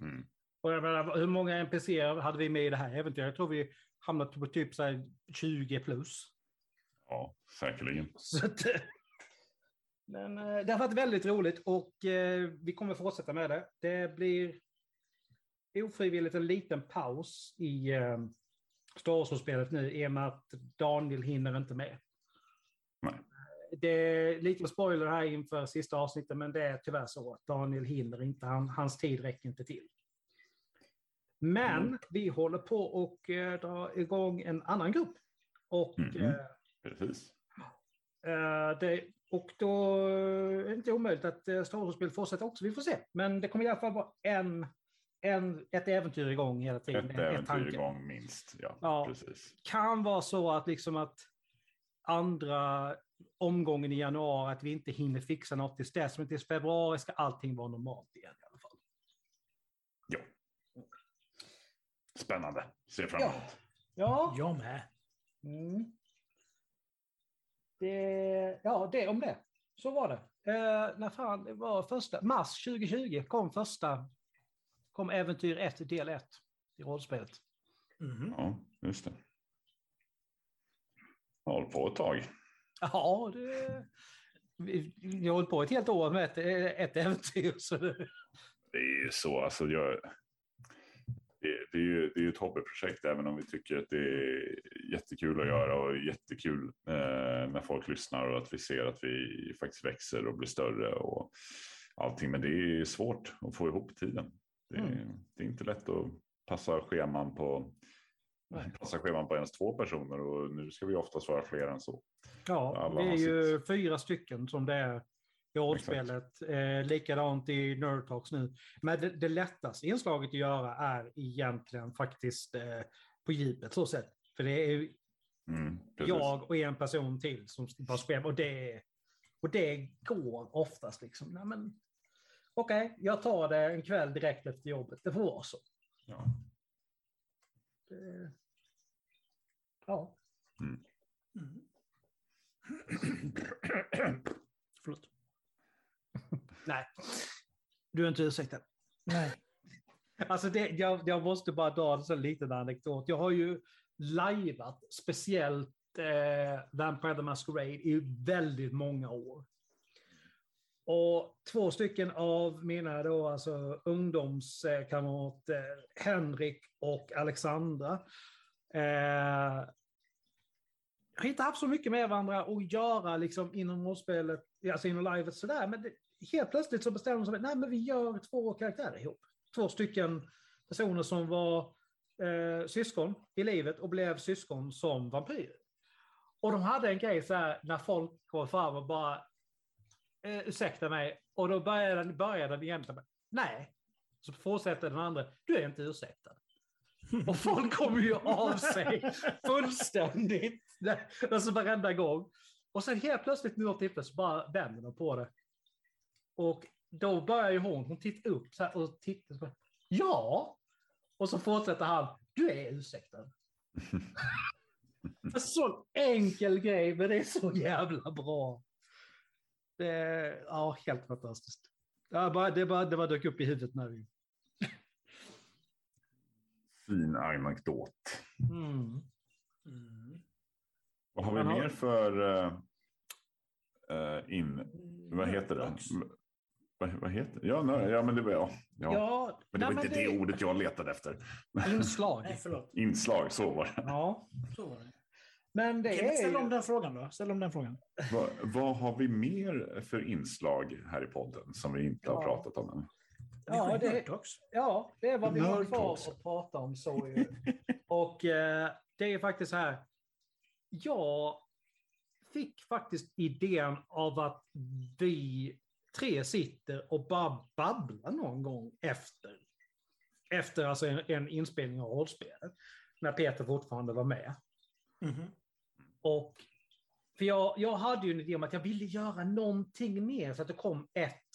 Mm. Och jag menar, hur många NPCer hade vi med i det här äventyret? Jag tror vi hamnade på typ så här 20 plus. Ja, säkerligen. (laughs) Så att, eh, men eh, det har varit väldigt roligt och eh, vi kommer fortsätta med det. Det blir ofrivilligt en liten paus i Star Wars-spelet nu i och med att Daniel hinner inte med. Nej. det är lite spoiler här inför sista avsnittet, men det är tyvärr så att Daniel hinner inte. Han, hans tid räcker inte till. Men Mm. vi håller på och eh, dra igång en annan grupp. Och, eh, Precis. eh, det, och då är det inte omöjligt att eh, Star Wars-spel fortsätter också. Vi får se. Men det kommer i alla fall vara en, en, ett äventyr igång hela tiden. Ett är äventyr tanken. igång minst. Ja, Ja. precis. kan vara så att liksom att andra omgången i januari, att vi inte hinner fixa något tills dess. Men tills februari ska allting vara normalt igen i alla fall. Spännande. Ser fram Ja. emot. Ja. Jag med. Mm. Det, ja, det om det. Så var det. Eh, när fan det var första, mars 2020 kom första, kom Äventyr 1 del 1 i rollspelet. Mhm. Ja, just det. Jag hållit på ett tag. Ja, det, vi, vi har hållit på ett helt år med ett, ett äventyr. Så det, Det är ju så, alltså jag, det, det, är ju, det är ett hobbyprojekt även om vi tycker att det är jättekul att göra och jättekul eh, när folk lyssnar och att vi ser att vi faktiskt växer och blir större och allting. Men det är svårt att få ihop tiden. Det, är- Mm. det är inte lätt att passa scheman på passa scheman på ens två personer och nu ska vi oftast vara fler än så. Ja, Alla det är ju fyra stycken som det är i rollspelet. Eh, likadant i Nerd Talks nu. Men det, det lättaste inslaget att göra är egentligen faktiskt eh, på djupet så sett. För det är Mm, jag och en person till som bara spelar. Och det, och det går oftast liksom. Nej, men, Okej, jag tar det en kväll direkt efter jobbet. Det får vara så. Ja. Det, ja. Mm. Förlåt. (clears throat) (clears throat) Nej, du är inte ursäktad. Nej. Alltså det, jag, jag måste bara dra en sån liten anekdot. Jag har ju lajvat speciellt eh, Vampire the Masquerade i väldigt många år. Och två stycken av mina då, alltså ungdomskamrater, Henrik och Alexandra, eh, har inte haft så mycket med varandra att göra liksom, inom rollspelet, alltså inom livet sådär, men det, helt plötsligt så bestämde de sig för att nej, men vi gör två karaktärer ihop. Två stycken personer som var eh, syskon i livet och blev syskon som vampyrer. Och de hade en grej så här när folk kom fram och bara eh, ursäkta mig, och då började den, började den igen. så bara, Nej, så fortsätter den andra, du är inte ursäktad. Och folk kommer ju av sig fullständigt. (laughs) Alltså varenda gång. Och sen helt plötsligt vid något tillfälle så bara vänder de på det. Och då börjar ju hon, hon tittar upp så här och tittar. Så bara, ja! Och så fortsätter han, du är ursäktad. (laughs) En sån enkel grej, men det är så jävla bra. Det är, ja, helt fantastiskt. Ja, bara, det, bara, det bara dök upp i huvudet när vi... Fin anekdot. Mm. Mm. Vad har vi mer för uh, in... Vad heter det? Vad, vad heter Ja, nej, ja, men det var ja. ja. Ja, Men det nej, var inte det... ordet jag letade efter. Inslag. Nej. Inslag, så var det. Ja, Så var det. men det är ställ om den frågan då. Ställ om den frågan. vad, vad har vi mer för inslag här i podden som vi inte har Ja. pratat om än? Ja, det-. Ja, det är vad vi har kvar att prata om. Så ju. Och eh, det är faktiskt så här. Jag fick faktiskt idén av att vi tre sitter och bara babblar någon gång efter. Efter alltså en, en inspelning av rollspelet. När Peter fortfarande var med. Mhm. Och för jag, jag hade ju en idé om att jag ville göra någonting mer så att det kom ett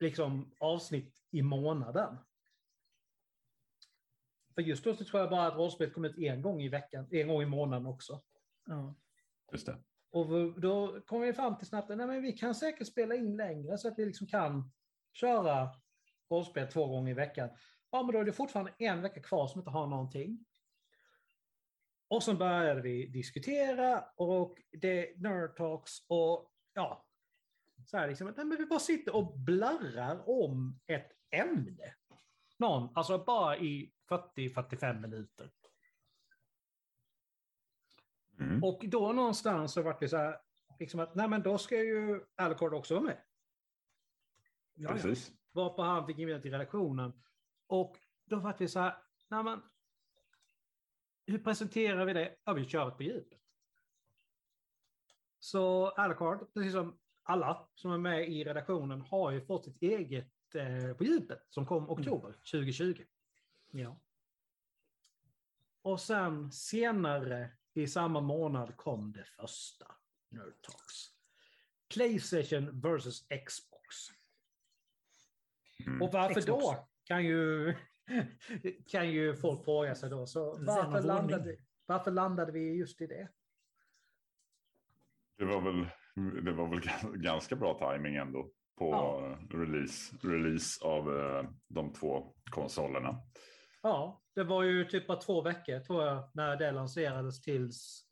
liksom, avsnitt i månaden. För just då så tror jag bara att rollspelet kom ut en gång i veckan, en gång i månaden också. Ja. Just det. Och då kom vi fram till snabbt att nej, men vi kan säkert spela in längre så att vi liksom kan köra rollspel två gånger i veckan. Ja, men då är det fortfarande en vecka kvar som inte har någonting. Och så började vi diskutera och det är nerd talks och ja, så här liksom, nej, men vi bara sitter och blarrar om ett ämne. Någon, alltså bara i 40-45 minuter. Mm. Och då någonstans så vart det så här, liksom att nej men då ska ju Alucard också vara med. Ja, ja. Precis. Varpå han fick inbjudan till redaktionen. Och då var vi så här, nej men, hur presenterar vi det? Ja, vi kör det på djupet. Så Alucard, precis som alla som är med i redaktionen, har ju fått sitt eget eh, på djupet som kom oktober 2020. Ja. Och sen senare i samma månad kom det första Nerd Talks. Playstation versus Xbox. Mm. Och varför Xbox. då? Kan ju, (laughs) kan ju folk fråga sig då. Så varför landade, varför landade vi just i det? Det var väl, det var väl (laughs) ganska bra timing ändå på Ja. release, release av eh, de två konsolerna. Ja, det var ju typ bara två veckor tror jag när det lanserades tills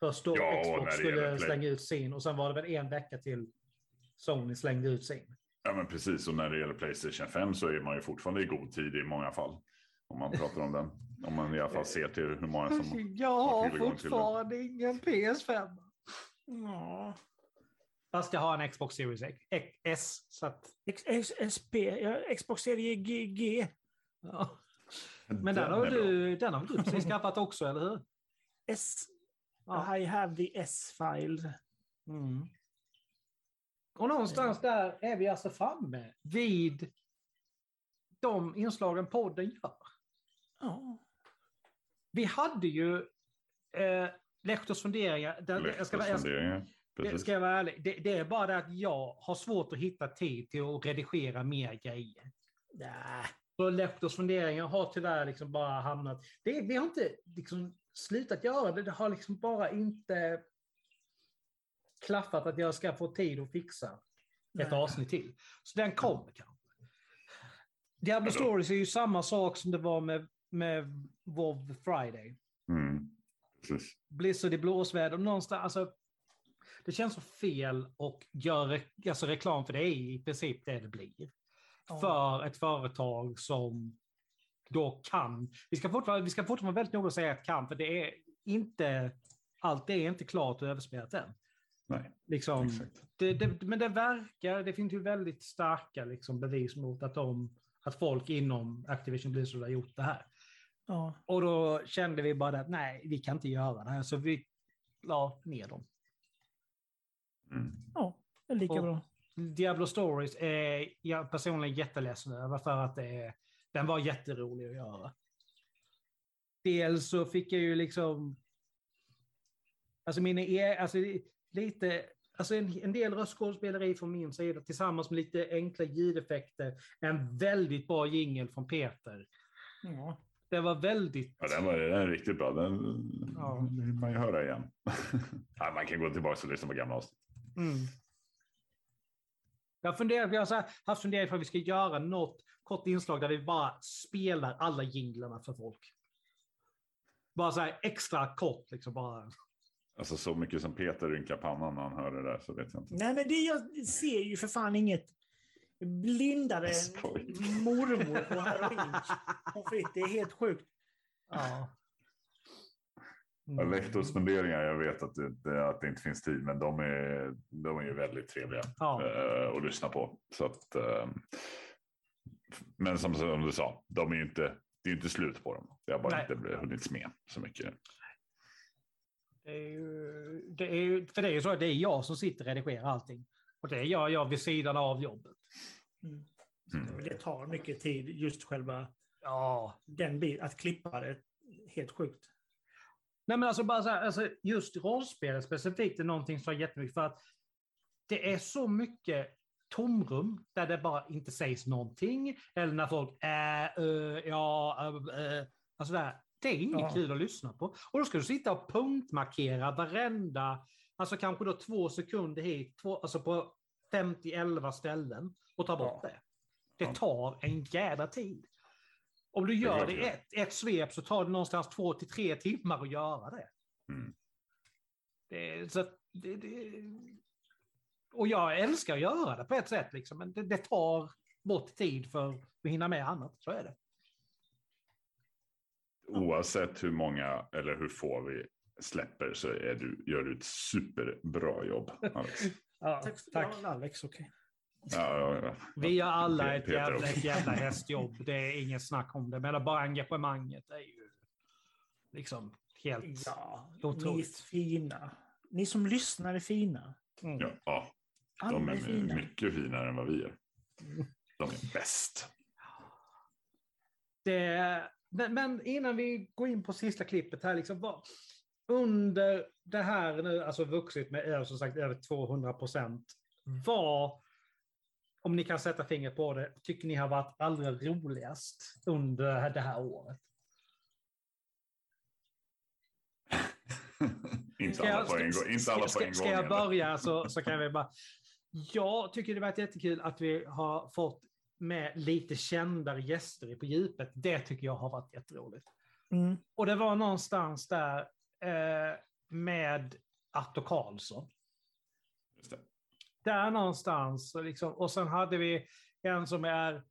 först då Ja, Xbox skulle slänga ut sin och sen var det väl en vecka till Sony slängde ut sin. Ja men precis, och när det gäller Playstation 5 så är man ju fortfarande i god tid i många fall. Om man pratar om den. Om man i alla fall ser till hur många som... (laughs) Jag har har fortfarande ingen PS5. Ja. Jag ska ha en Xbox Series X, S. Så att, X, X, SP, Xbox serie G, G. ja. Men den har, du, den har du precis skaffat också, eller hur? S. Ja. I have the S-file. Mm. Och någonstans där är vi alltså framme vid de inslagen podden gör. Ja. Vi hade ju eh, Lehters funderingar. Jag ska, vara- jag, ska- Funderingar. Precis. ska jag vara ärlig. Det, det är bara det att jag har svårt att hitta tid till att redigera mer grejer. Nä. Så Lehters funderingar har tyvärr liksom bara hamnat... Det, vi har inte liksom slutat göra det. Det har liksom bara inte klaffat att jag ska få tid att fixa ett Nej. avsnitt till. Så den kommer kanske. Diablo Stories är ju samma sak som det var med, med WoW Friday. Mm. Precis. Blizzard i blåsväder. Någonstans, alltså, det känns så fel att göra alltså, reklam för det är i princip det det blir. För ett företag som då kan. Vi ska fortfarande, vi ska fortfarande vara väldigt noga att säga att kan, för det är inte, allt det är inte klart och överspelat än. Nej, Liksom, exakt. det, det, men det verkar, det finns ju väldigt starka liksom, bevis mot att, de, att folk inom Activision Blizzard har gjort det här. Ja. Och då kände vi bara att nej, vi kan inte göra det här, så vi la ner dem. Mm. ja, det är lika Och- bra. Diablo Stories är jag personligen jätteledsen över för att det är, den var jätterolig att göra. Dels så fick jag ju liksom... Alltså mina e- alltså lite... Alltså en, en del röstskådespeleri från min sida tillsammans med lite enkla ljudeffekter. En väldigt bra jingel från Peter. Ja. Det var väldigt... Ja, den, var, den är riktigt bra. Den Ja. vill man ju höra igen. (laughs) ja, man kan gå tillbaka och lyssna på gamla avsnitt. Mm. Jag funderar, vi har så här, haft funderingar på att vi ska göra något kort inslag där vi bara spelar alla jinglarna för folk. Bara så här extra kort liksom bara. Alltså så mycket som Peter rynkar pannan när han hör det där så vet jag inte. Nej, men det, jag ser ju för fan inget skojar. mormor på heroin. Det är helt sjukt. Ja. Mm. Lehtors funderingar, jag vet att det, att det inte finns tid, men de är, de är ju väldigt trevliga Ja. eh, att lyssna på. Så att, eh, men som, som du sa, de är ju inte, det är ju inte slut på dem. Det har bara Nej. inte hunnits med så mycket. Det är ju, det är ju, för det är ju så att det är jag som sitter och redigerar allting. Och det gör jag vid sidan av jobbet. Mm. Mm. Det tar mycket tid, just själva Ja. den biten, att klippa det. Helt sjukt. Nej men alltså bara så här, alltså just rollspel specifikt är någonting som är jättemycket för att det är så mycket tomrum där det bara inte sägs någonting. Eller när folk äh, ja, äh, alltså där. Det är inget Ja. kul att lyssna på. Och då ska du sitta och punktmarkera varenda, alltså kanske då två sekunder hit, två, alltså på 50-11 ställen och ta bort Ja. det. Det tar en jädra tid. Om du gör det det i ett, ett svep så tar det någonstans två till tre timmar att göra det. Mm. det, så att det, det och jag älskar att göra det på ett sätt, liksom, men det, det tar bort tid för att hinna med annat. Så är det. Oavsett hur många eller hur få vi släpper så är du, gör du ett superbra jobb. Alex. (laughs) Ja, Tack. tack. Alex, okej. Ja, ja, ja. Vi gör alla ett jävla, ett jävla hästjobb. Det är inget snack om det. Men bara engagemanget är ju liksom helt... Ja, ni är Otroligt. fina. Ni som lyssnar är fina. Mm. Ja, de är är fina. mycket finare än vad vi är. De är bäst. Det, men, men innan vi går in på sista klippet här, liksom, vad, under det här nu, alltså vuxit med som sagt, över 200 procent, vad, om ni kan sätta fingret på det, tycker ni har varit allra roligast under det här året? (laughs) inte alla på en gång. Inte alla ska, ska jag börja så, så kan vi bara... (laughs) Jag tycker det varit jättekul att vi har fått med lite kändare gäster i På djupet. Det tycker jag har varit jätteroligt. Mm. Och det var någonstans där eh, med Atto Karlsson. Där någonstans. och Liksom, och sen hade vi en som är...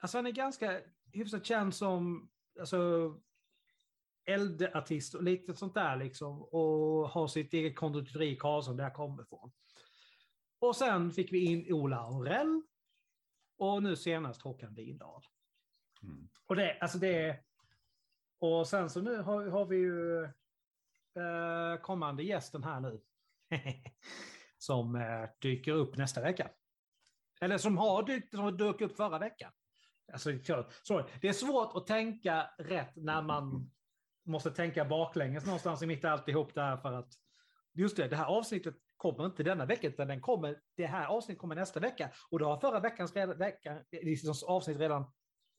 Alltså han är ganska hyfsat känd som alltså, eldartist och lite sånt där liksom. Och har sitt eget konditori i Karlsson där jag kommer ifrån. Och sen fick vi in Ola Aurell. Och nu senast Håkan Windahl. Mm. Och det, alltså det. Och sen så nu har, har vi ju eh, kommande gästen här nu. (laughs) som eh, dyker upp nästa vecka. Eller som har dykt, som dök upp förra veckan. Alltså, sorry. Det är svårt att tänka rätt när man måste tänka baklänges någonstans i mitt alltihop där för att just det, det här avsnittet kommer inte denna vecka utan den kommer, det här avsnittet kommer nästa vecka och då har förra veckans redan, vecka, avsnitt redan,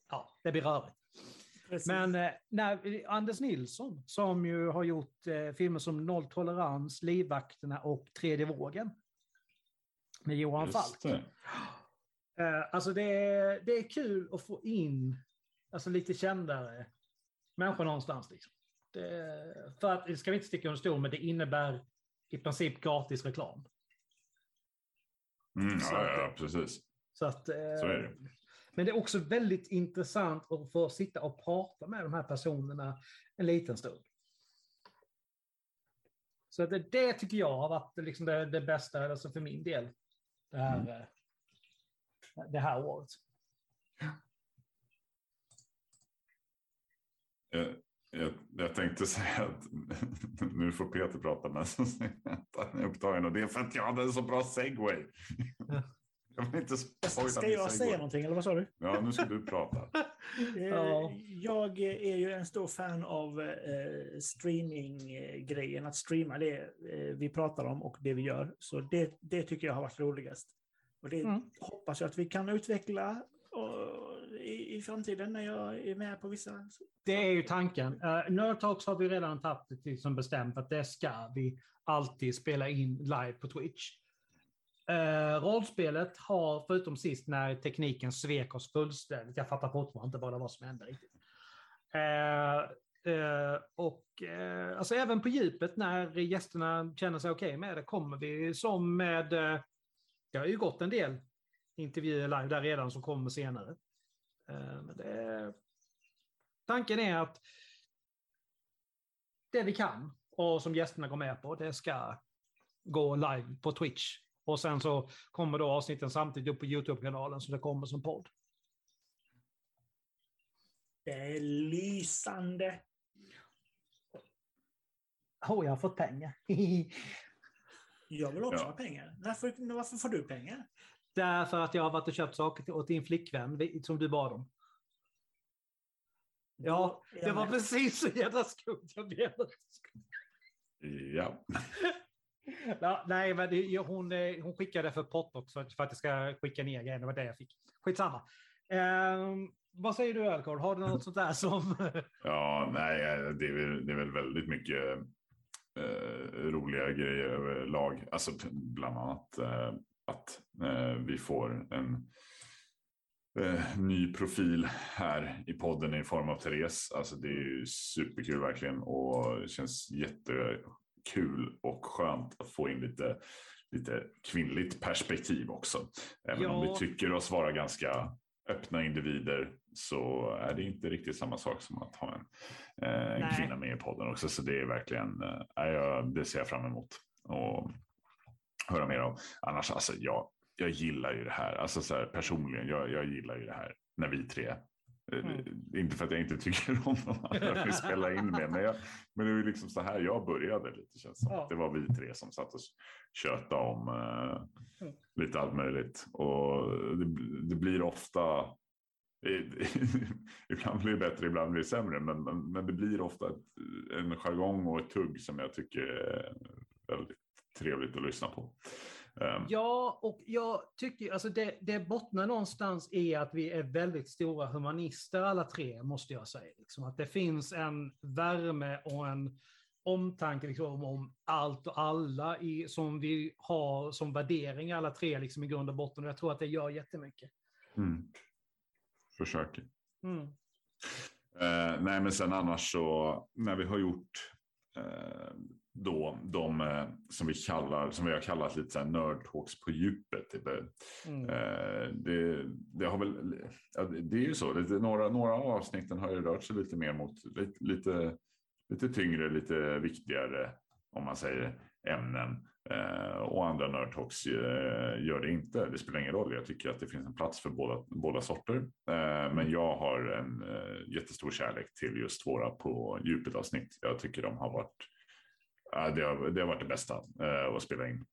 ja, det blir rörigt. Precis. Men eh, när, Anders Nilsson, som ju har gjort eh, filmer som Noll tolerans, Livvakterna och Tredje vågen. Med Johan Falk. Just det. Eh, alltså det är, det är kul att få in alltså lite kändare människor någonstans. Liksom. Det, för att, det ska vi inte sticka under stol med, det innebär i princip gratis reklam. Mm, ja, att- ja, precis. Så, att, eh, Så är det. Men det är också väldigt intressant att få sitta och prata med de här personerna en liten stund. Så det, det tycker jag har varit liksom det, det bästa alltså för min del. Det här, Mm. eh, det här året. Jag, jag, jag tänkte säga att (laughs) nu får Peter prata, men så säger jag att han är upptagen och det är för att jag hade en så bra segway. Jag vill inte spoila Ska jag säga någonting, eller vad sa du? Ja, nu ska du prata. (laughs) Eh, Ja. Jag är ju en stor fan av eh, streaminggrejen, att streama det eh, vi pratar om och det vi gör. Så det, det tycker jag har varit roligast. Och det Mm. hoppas jag att vi kan utveckla och, i, i framtiden när jag är med på vissa. Det är ju tanken. Uh, Nerd Talks har vi redan tagit som bestämt att det ska vi alltid spela in live på Twitch. Eh, rollspelet har, förutom sist när tekniken svek oss fullständigt, jag fattar fortfarande inte vad det var som hände riktigt. Eh, Uh, och uh, alltså även på djupet när gästerna känner sig okej med det kommer vi som med, uh, det har ju gått en del intervjuer live där redan som kommer senare. Det, tanken är att det vi kan och som gästerna går med på, det ska gå live på Twitch. Och sen så kommer då avsnitten samtidigt upp på YouTube-kanalen så det kommer som podd. Det är lysande. Oh, jag har fått pengar. (laughs) Jag vill också Ja. ha pengar. Varför, varför får du pengar? Därför att jag har varit och köpt saker åt din flickvän som du bad om. Ja, det var precis så jävla skumt. Jag inte. Ja, (laughs) Ja, nej, men det, hon, eh, hon skickade för pott också för att jag ska skicka ner grejer. Det var det jag fick. Skitsamma. Ehm, vad säger du Alcor? Har du något sånt där som... (laughs) ja nej, det är, väl, det är väl väldigt mycket eh, roliga grejer överlag. Alltså bland annat eh, att eh, vi får en eh, ny profil här i podden i form av Therese. Alltså det är ju superkul verkligen och känns jätte jättekul och skönt att få in lite, lite kvinnligt perspektiv också. Även om Ja. vi tycker oss vara ganska öppna individer så är det inte riktigt samma sak som att ha en, eh, en kvinna med i podden också. Så det är verkligen, eh, det ser jag fram emot. Och höra mer om. Annars, alltså jag, jag gillar ju det här. Alltså så här, personligen, jag, jag gillar ju det här när vi tre. Eh, Mm. Inte för att jag inte tycker om de andra vi (laughs) spelar in med, men, jag, men det är ju liksom så här jag började lite. Känns som. Ja. Det var vi tre som satt och tjötade om eh, Mm. lite allt möjligt. Och det, det blir ofta, (laughs) ibland blir det bättre, ibland blir det sämre, men, men, men det blir ofta ett, en jargong och ett tugg som jag tycker är väldigt trevligt att lyssna på. Ehm, Ja, och jag tycker alltså det, det bottnar någonstans i att vi är väldigt stora humanister alla tre, måste jag säga. Liksom att det finns en värme och en omtanke liksom, om allt och alla i, som vi har som värdering alla tre liksom, i grund och botten. Och jag tror att det gör jättemycket. mm. Försöker. Mm. Eh, nej, men sen annars så när vi har gjort då de eh, som vi kallar som vi har kallat lite så här nerd talks på djupet. Typ. Mm. Eh, det, det har väl. Det det är ju så. Lite, några, några av avsnitten har ju rört sig lite mer mot lite, lite, lite tyngre, lite viktigare om man säger ämnen. Eh, och andra nerd talks eh, gör det inte. Det spelar ingen roll. Jag tycker att det finns en plats för båda, båda sorter. Eh, men jag har en jättestor kärlek till just våra på djupet avsnitt. Jag tycker de har varit det, har, det har varit det bästa att spela in,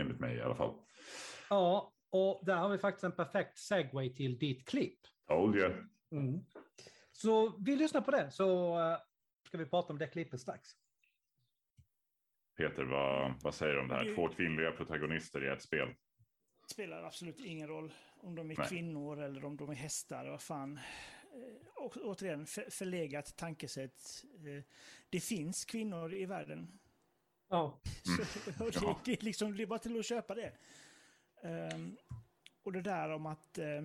enligt mig i alla fall. Ja, och där har vi faktiskt en perfekt segway till ditt klipp. Told you. Mm. Så vi lyssnar på det, så ska vi prata om det klippet strax. Peter, vad, vad säger du om det här? Två kvinnliga protagonister i ett spel. spelar absolut ingen roll om de är Nej. kvinnor eller om de är hästar. Vad fan. Eh, Och, återigen, för, förlegat tankesätt. Eh, Det finns kvinnor i världen. Ja. Så, (laughs) och det, Ja. det, liksom, det är bara till att köpa det. Ehm, och det där om att eh,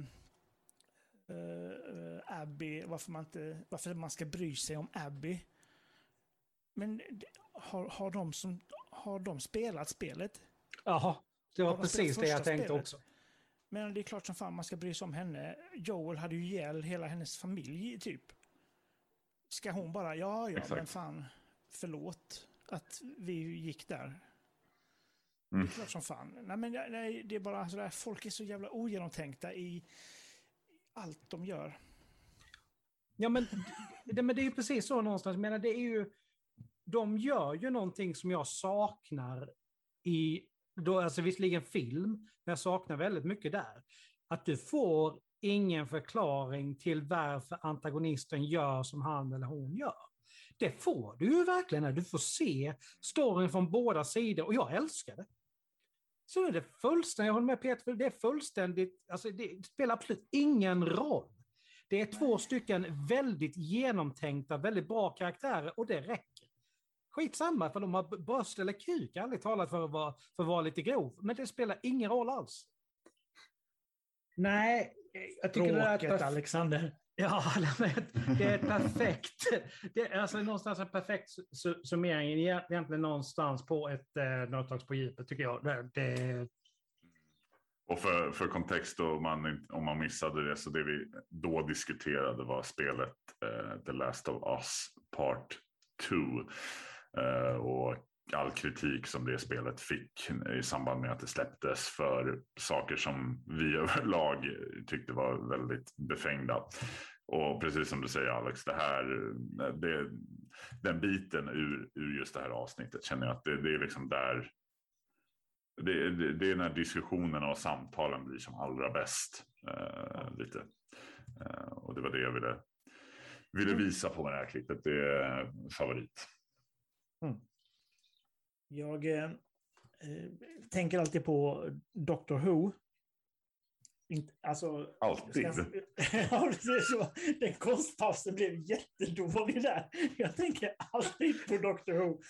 eh, Abby, varför man, inte, varför man ska bry sig om Abby. Men det- har, har, de som, har de spelat spelet? Jaha, det var de precis det jag tänkte spelet. också. Men det är klart som fan man ska bry sig om henne. Joel hade ju ihjäl hela hennes familj typ. Ska hon bara, ja ja, Exakt. men fan, förlåt att vi gick där. Mm. Det är klart som fan. Nej, men nej, det är bara sådär, folk är så jävla ogenomtänkta i, i allt de gör. Ja, men det, men det är ju precis så någonstans. Jag menar, det är ju, de gör ju någonting som jag saknar i, då, alltså visserligen film, men jag saknar väldigt mycket där. Att du får ingen förklaring till varför antagonisten gör som han eller hon gör. Det får du ju verkligen när du får se storyn från båda sidor och jag älskar det. Så är det fullständigt, jag håller med Peter, det är fullständigt, alltså det spelar absolut ingen roll. Det är två stycken väldigt genomtänkta, väldigt bra karaktärer och det räcker. Skitsamma för de har bröst eller kuk, ärligt talat för att vara, för att vara lite grov. Men det spelar ingen roll alls. Nej, jag tycker det är ett Bråket, perf- Alexander. (laughs) Ja, det är ett perfekt, (laughs) det är alltså någonstans en perfekt su- su- summering, egentligen någonstans på ett eh, Nördtalks på djupet tycker jag. Det, det, Och för, för kontext, då, om, man, om man missade det, så det vi då diskuterade var spelet eh, The Last of Us Part 2. Eh, och all kritik som det spelet fick i samband med att det släpptes för saker som vi (laughs) överlag tyckte var väldigt befängda. Och precis som du säger Alex, det här, det, den biten ur, ur just det här avsnittet känner jag att det, det är liksom där det, det, det är när diskussionerna och samtalen blir som allra bäst. Eh, lite. Eh, och det var det jag ville, ville visa på med det här klippet. Det är favorit. Jag eh, eh, tänker alltid på Doctor Who. Inte, alltså, Alltid. (laughs) ja, det är så. Den konstpausen blev jättedålig där. Jag tänker alltid på Doctor Who.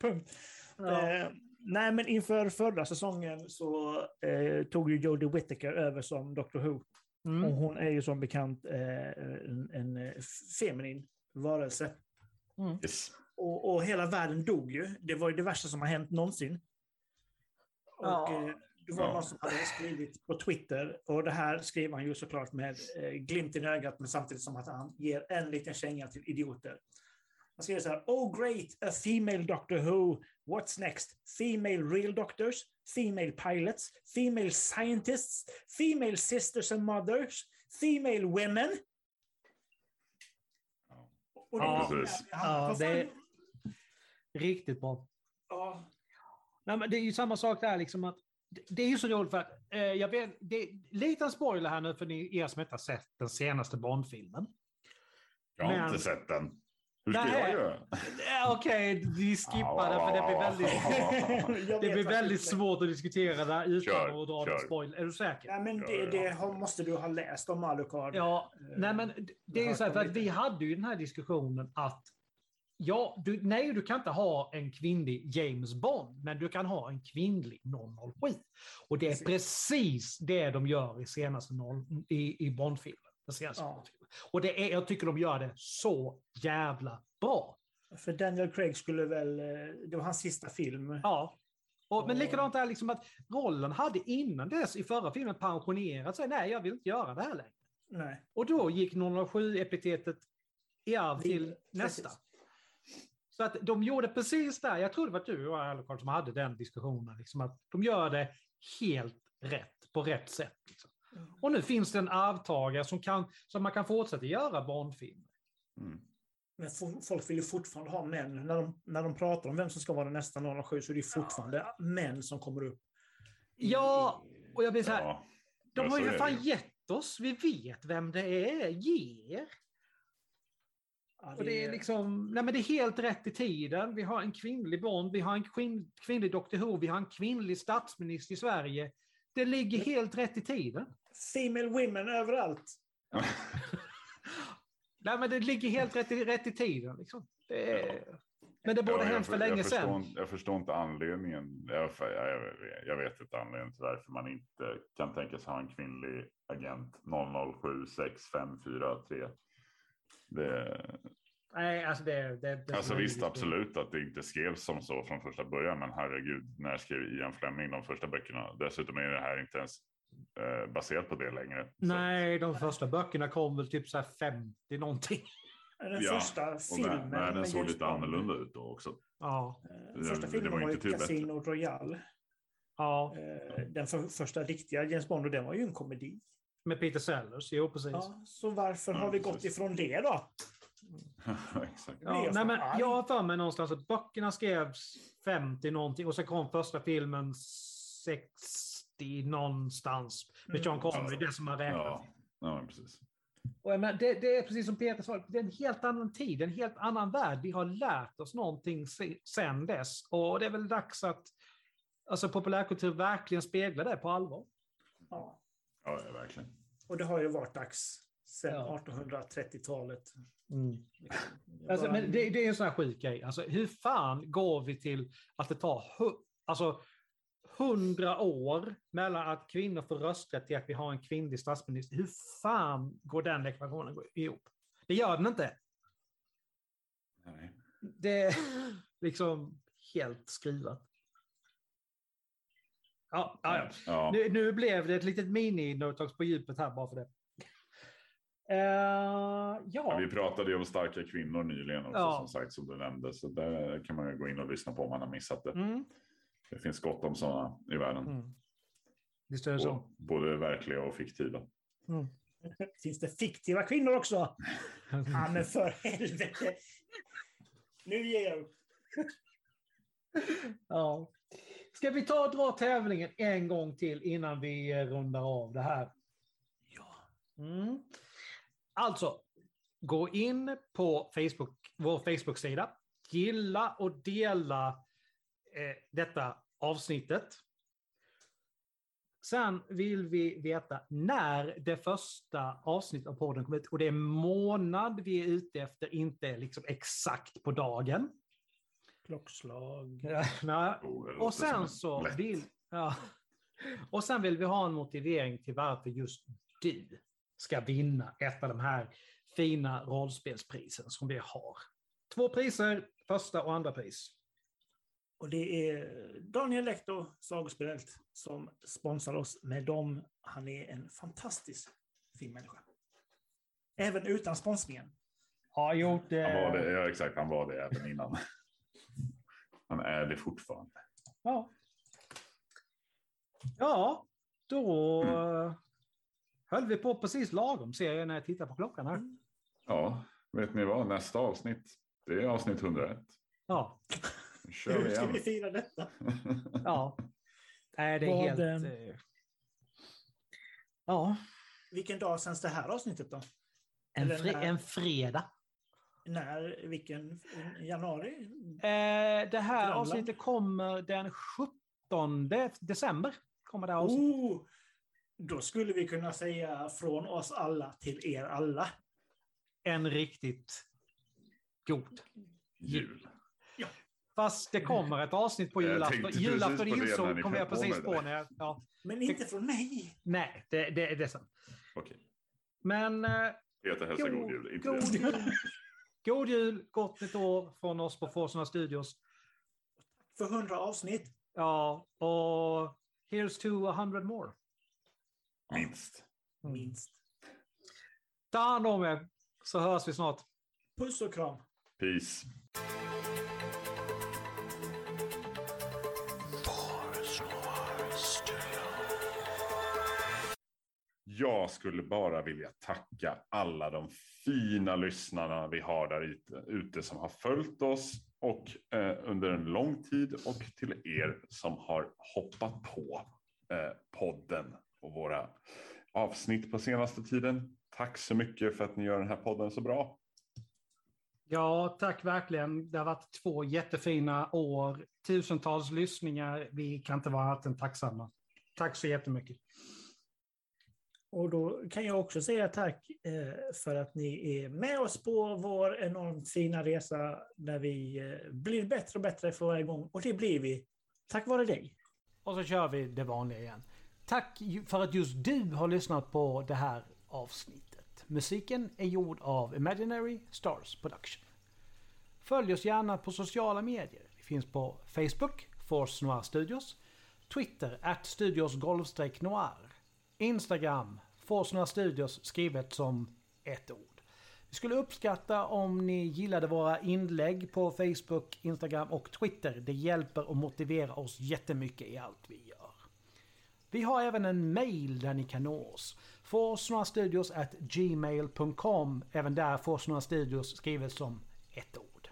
Punkt. Eh, nej, men inför förra säsongen så eh, tog ju Jodie Whittaker över som Doctor Who. mm. Och hon är ju som bekant eh, en, en eh, feminin varelse. Yes. Och, och hela världen dog ju. Det var ju det värsta som har hänt någonsin. Och Ja. eh, Det var Ja. någon som hade skrivit på Twitter, och det här skriver han ju såklart med eh, glimten i ögat, men samtidigt som att han ger en liten känga till idioter. Han skriver så här, Oh great, a female Doctor Who. What's next? Female real doctors? Female pilots? Female scientists? Female sisters and mothers? Female women? Ja. Och det- Ja, precis. han- Ja, det riktigt bra. Ja, Nej, men det är ju samma sak där, liksom att det- det är ju så roligt för att, eh, jag vet, det är liten spoiler här nu för ni, er som inte har sett den senaste Bond-filmen. Jag har Men- inte sett den. Hur ska Nej. jag göra? Eh, Okej, vi skippar det för det blir väldigt, (laughs) (laughs) det blir väldigt inte. svårt att diskutera det utan Kör, att dra kör. en spoiler. Är du säker? Nej, men det, det måste du ha läst om Alucard. Ja, Eh, nej men det- det är ju så här, för att vi hade ju den här diskussionen att ja, du, nej, du kan inte ha en kvinnlig James Bond, men du kan ha en kvinnlig 007. Och det är Precis. det de gör i senaste noll, i, i Bond-filmen. Den senaste Ja. Bond-filmen. Och det är, jag tycker de gör det så jävla bra. För Daniel Craig skulle väl... eh, Det var hans sista film. Ja. Och, men likadant är liksom att rollen hade innan dess i förra filmen pensionerat sig. Nej, jag vill inte göra det här längre. Nej. Och då gick 007-epitetet i arv till nästa. Så att de gjorde precis där, jag tror det var du och som hade den diskussionen, liksom att de gör det helt rätt, på rätt sätt. Liksom. Mm. Och nu finns det en arvtagare som, kan, som man kan fortsätta göra Bondfilmer. Mm. Men fo- folk vill ju fortfarande ha män. När de, när de pratar om vem som ska vara nästa 07 så är det fortfarande män som kommer upp. Ja, och jag blir så här, Ja. de Ja, har ju för fan gett oss, vi vet vem det är, ge er. Ja, Och det är liksom, nej men det är helt rätt i tiden. Vi har en kvinnlig Bond, vi har en kvinn, kvinnlig Dr Who, vi har en kvinnlig statsminister i Sverige. Det ligger helt rätt i tiden. Female women överallt. (laughs) Nej men det ligger helt rätt i, rätt i tiden. Liksom. Det är, men det borde Ja, hänt för länge jag förstår, sedan. inte- Jag förstår inte anledningen. Jag, jag, jag, vet inte anledningen till varför man inte kan tänka sig ha en kvinnlig agent 00765443. Det, Nej, alltså det... det, det alltså det- visst, absolut att det inte skrevs som så från första början. Men herregud, när skrev Ian Fleming de första böckerna? Dessutom är det här inte ens eh, baserat på det längre. Så- Nej, de första böckerna kom väl typ så här 50 någonting. (laughs) Den Ja, första Och filmen. världen med såg lite annorlunda ut då också. Ja. Eh, Det- Första det filmen var var ju. Casino Royale. ja. Eh, Den för, första riktiga James Bond, och den var ju en komedi. Med Peter Sellers, jo precis. Ja, så varför Ja, har vi precis. gått ifrån det då? Exakt. Ja, nej, men jag har för mig någonstans att böckerna skrevs 50 någonting och så kom första filmen 60 någonstans. Med Mm. Sean Connery, Ja. det som man räknar Ja, ja precis. Och jag menar, det, det är precis som Peter sa, det är en helt annan tid, en helt annan värld. Vi har lärt oss någonting se- sen dess. Och det är väl dags att alltså, populärkultur verkligen speglar det på allvar. Ja. Ja, verkligen. Och det har ju varit dags sedan Ja. 1830-talet. Alltså, Bara- men det, det är en sån här sjuk grej. Alltså, hur fan går vi till att det tar hu- alltså, hundra år mellan att kvinnor får rösträtt till att vi har en kvinnlig statsminister? Hur fan går den ekvationen ihop? Det gör den inte. Nej. Det är (laughs) liksom helt skrivet. Ja, ja, ja. Nu, nu blev det ett litet mini-Notax på djupet här bara för det. Eh, Ja, ja, vi pratade ju om starka kvinnor nyligen också Ja. som sagt som du nämnde. Så där kan man ju gå in och lyssna på om man har missat det. mm, Det finns gott om sådana i världen. mm. visst är det så. Både verkliga och fiktiva. Mm. (laughs) Finns det fiktiva kvinnor också? (laughs) Ja, men för helvete. Nu ger jag upp. Ja. Ska vi ta och dra tävlingen en gång till innan vi eh, rundar av det här? Ja. Mm. Alltså, gå in på Facebook, vår Facebook-sida. Gilla och dela eh, detta avsnittet. Sen vill vi veta när det första avsnittet av podden kommer ut. Och det är månad vi är ute efter, inte liksom exakt på dagen. Klockslag. Nej, låter och sen en så vill... Ja. Och sen vill vi ha en motivering till varför just du ska vinna ett av de här fina rollspelsprisen som vi har. Två priser, första och andra pris. Och det är Daniel Lektor, Sagospelet, som sponsrar oss med dem. Han är en fantastisk fin människa. Även utan sponsringen. Har gjort det. Han var det, ja, exakt, han var det även innan. Han är det fortfarande. Ja. Ja, då mm. höll vi på precis lagom ser jag när jag tittar på klockan här. Ja, vet ni vad? Nästa avsnitt, det är avsnitt 101. Ja. Nu kör Hur vi ska igen. vi fira detta? (laughs) Ja. Nej, det är Vad, helt... ehm, eh, Ja, Vilken dag sänds det här avsnittet då? en, fre- en fredag. När? Vilken? Januari? Eh, det här Grönland. avsnittet kommer den 17 december. Kommer det här avsnittet. Oh, då skulle vi kunna säga från oss alla till er alla. En riktigt god. Jul. Fast det kommer ett avsnitt på julafton. Julafton när ni kom jag precis på. det. När jag, ja. Men inte från mig. Nej, det, det, det är sant. Okej. Men eh, Peter hälsar god jul. God, jul. (laughs) god jul, gott nytt år från oss på Forsarna Studios. För hundra avsnitt. Ja, och here's to a hundred more. Minst. Minst. Ta hand om er, så hörs vi snart. Puss och kram. Peace. Jag skulle bara vilja tacka alla de fina lyssnarna vi har där ute, ute som har följt oss och eh, under en lång tid och till er som har hoppat på eh, podden och våra avsnitt på senaste tiden. Tack så mycket för att ni gör den här podden så bra. Ja, tack verkligen. Det har varit två jättefina år. Tusentals lyssningar. Vi kan inte vara annat än tacksamma. Tack så jättemycket. Och då kan jag också säga tack eh, för att ni är med oss på vår enormt fina resa där vi eh, blir bättre och bättre för varje gång. Och det blir vi tack vare dig. Och så kör vi det vanliga igen. Tack för att just du har lyssnat på det här avsnittet. Musiken är gjord av Imaginary Stars Production. Följ oss gärna på sociala medier. Vi finns på Facebook, Force Noir Studios, Twitter, at studios noir, Instagram, Force Studios skrivet som ett ord. Vi skulle uppskatta om ni gillade våra inlägg på Facebook, Instagram och Twitter. Det hjälper och motiverar oss jättemycket i allt vi gör. Vi har även en mail där ni kan nå oss. Forsnorastudios gmail.com. Även där Forsnora Studios skrivet som ett ord.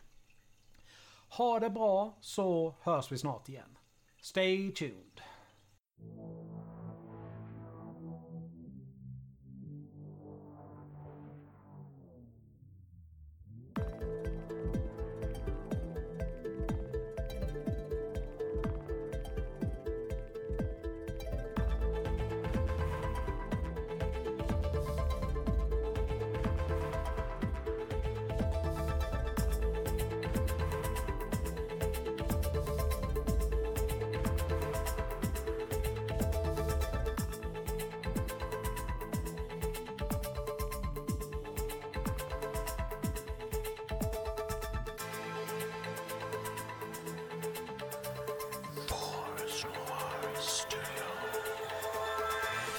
Ha det bra så hörs vi snart igen. Stay tuned.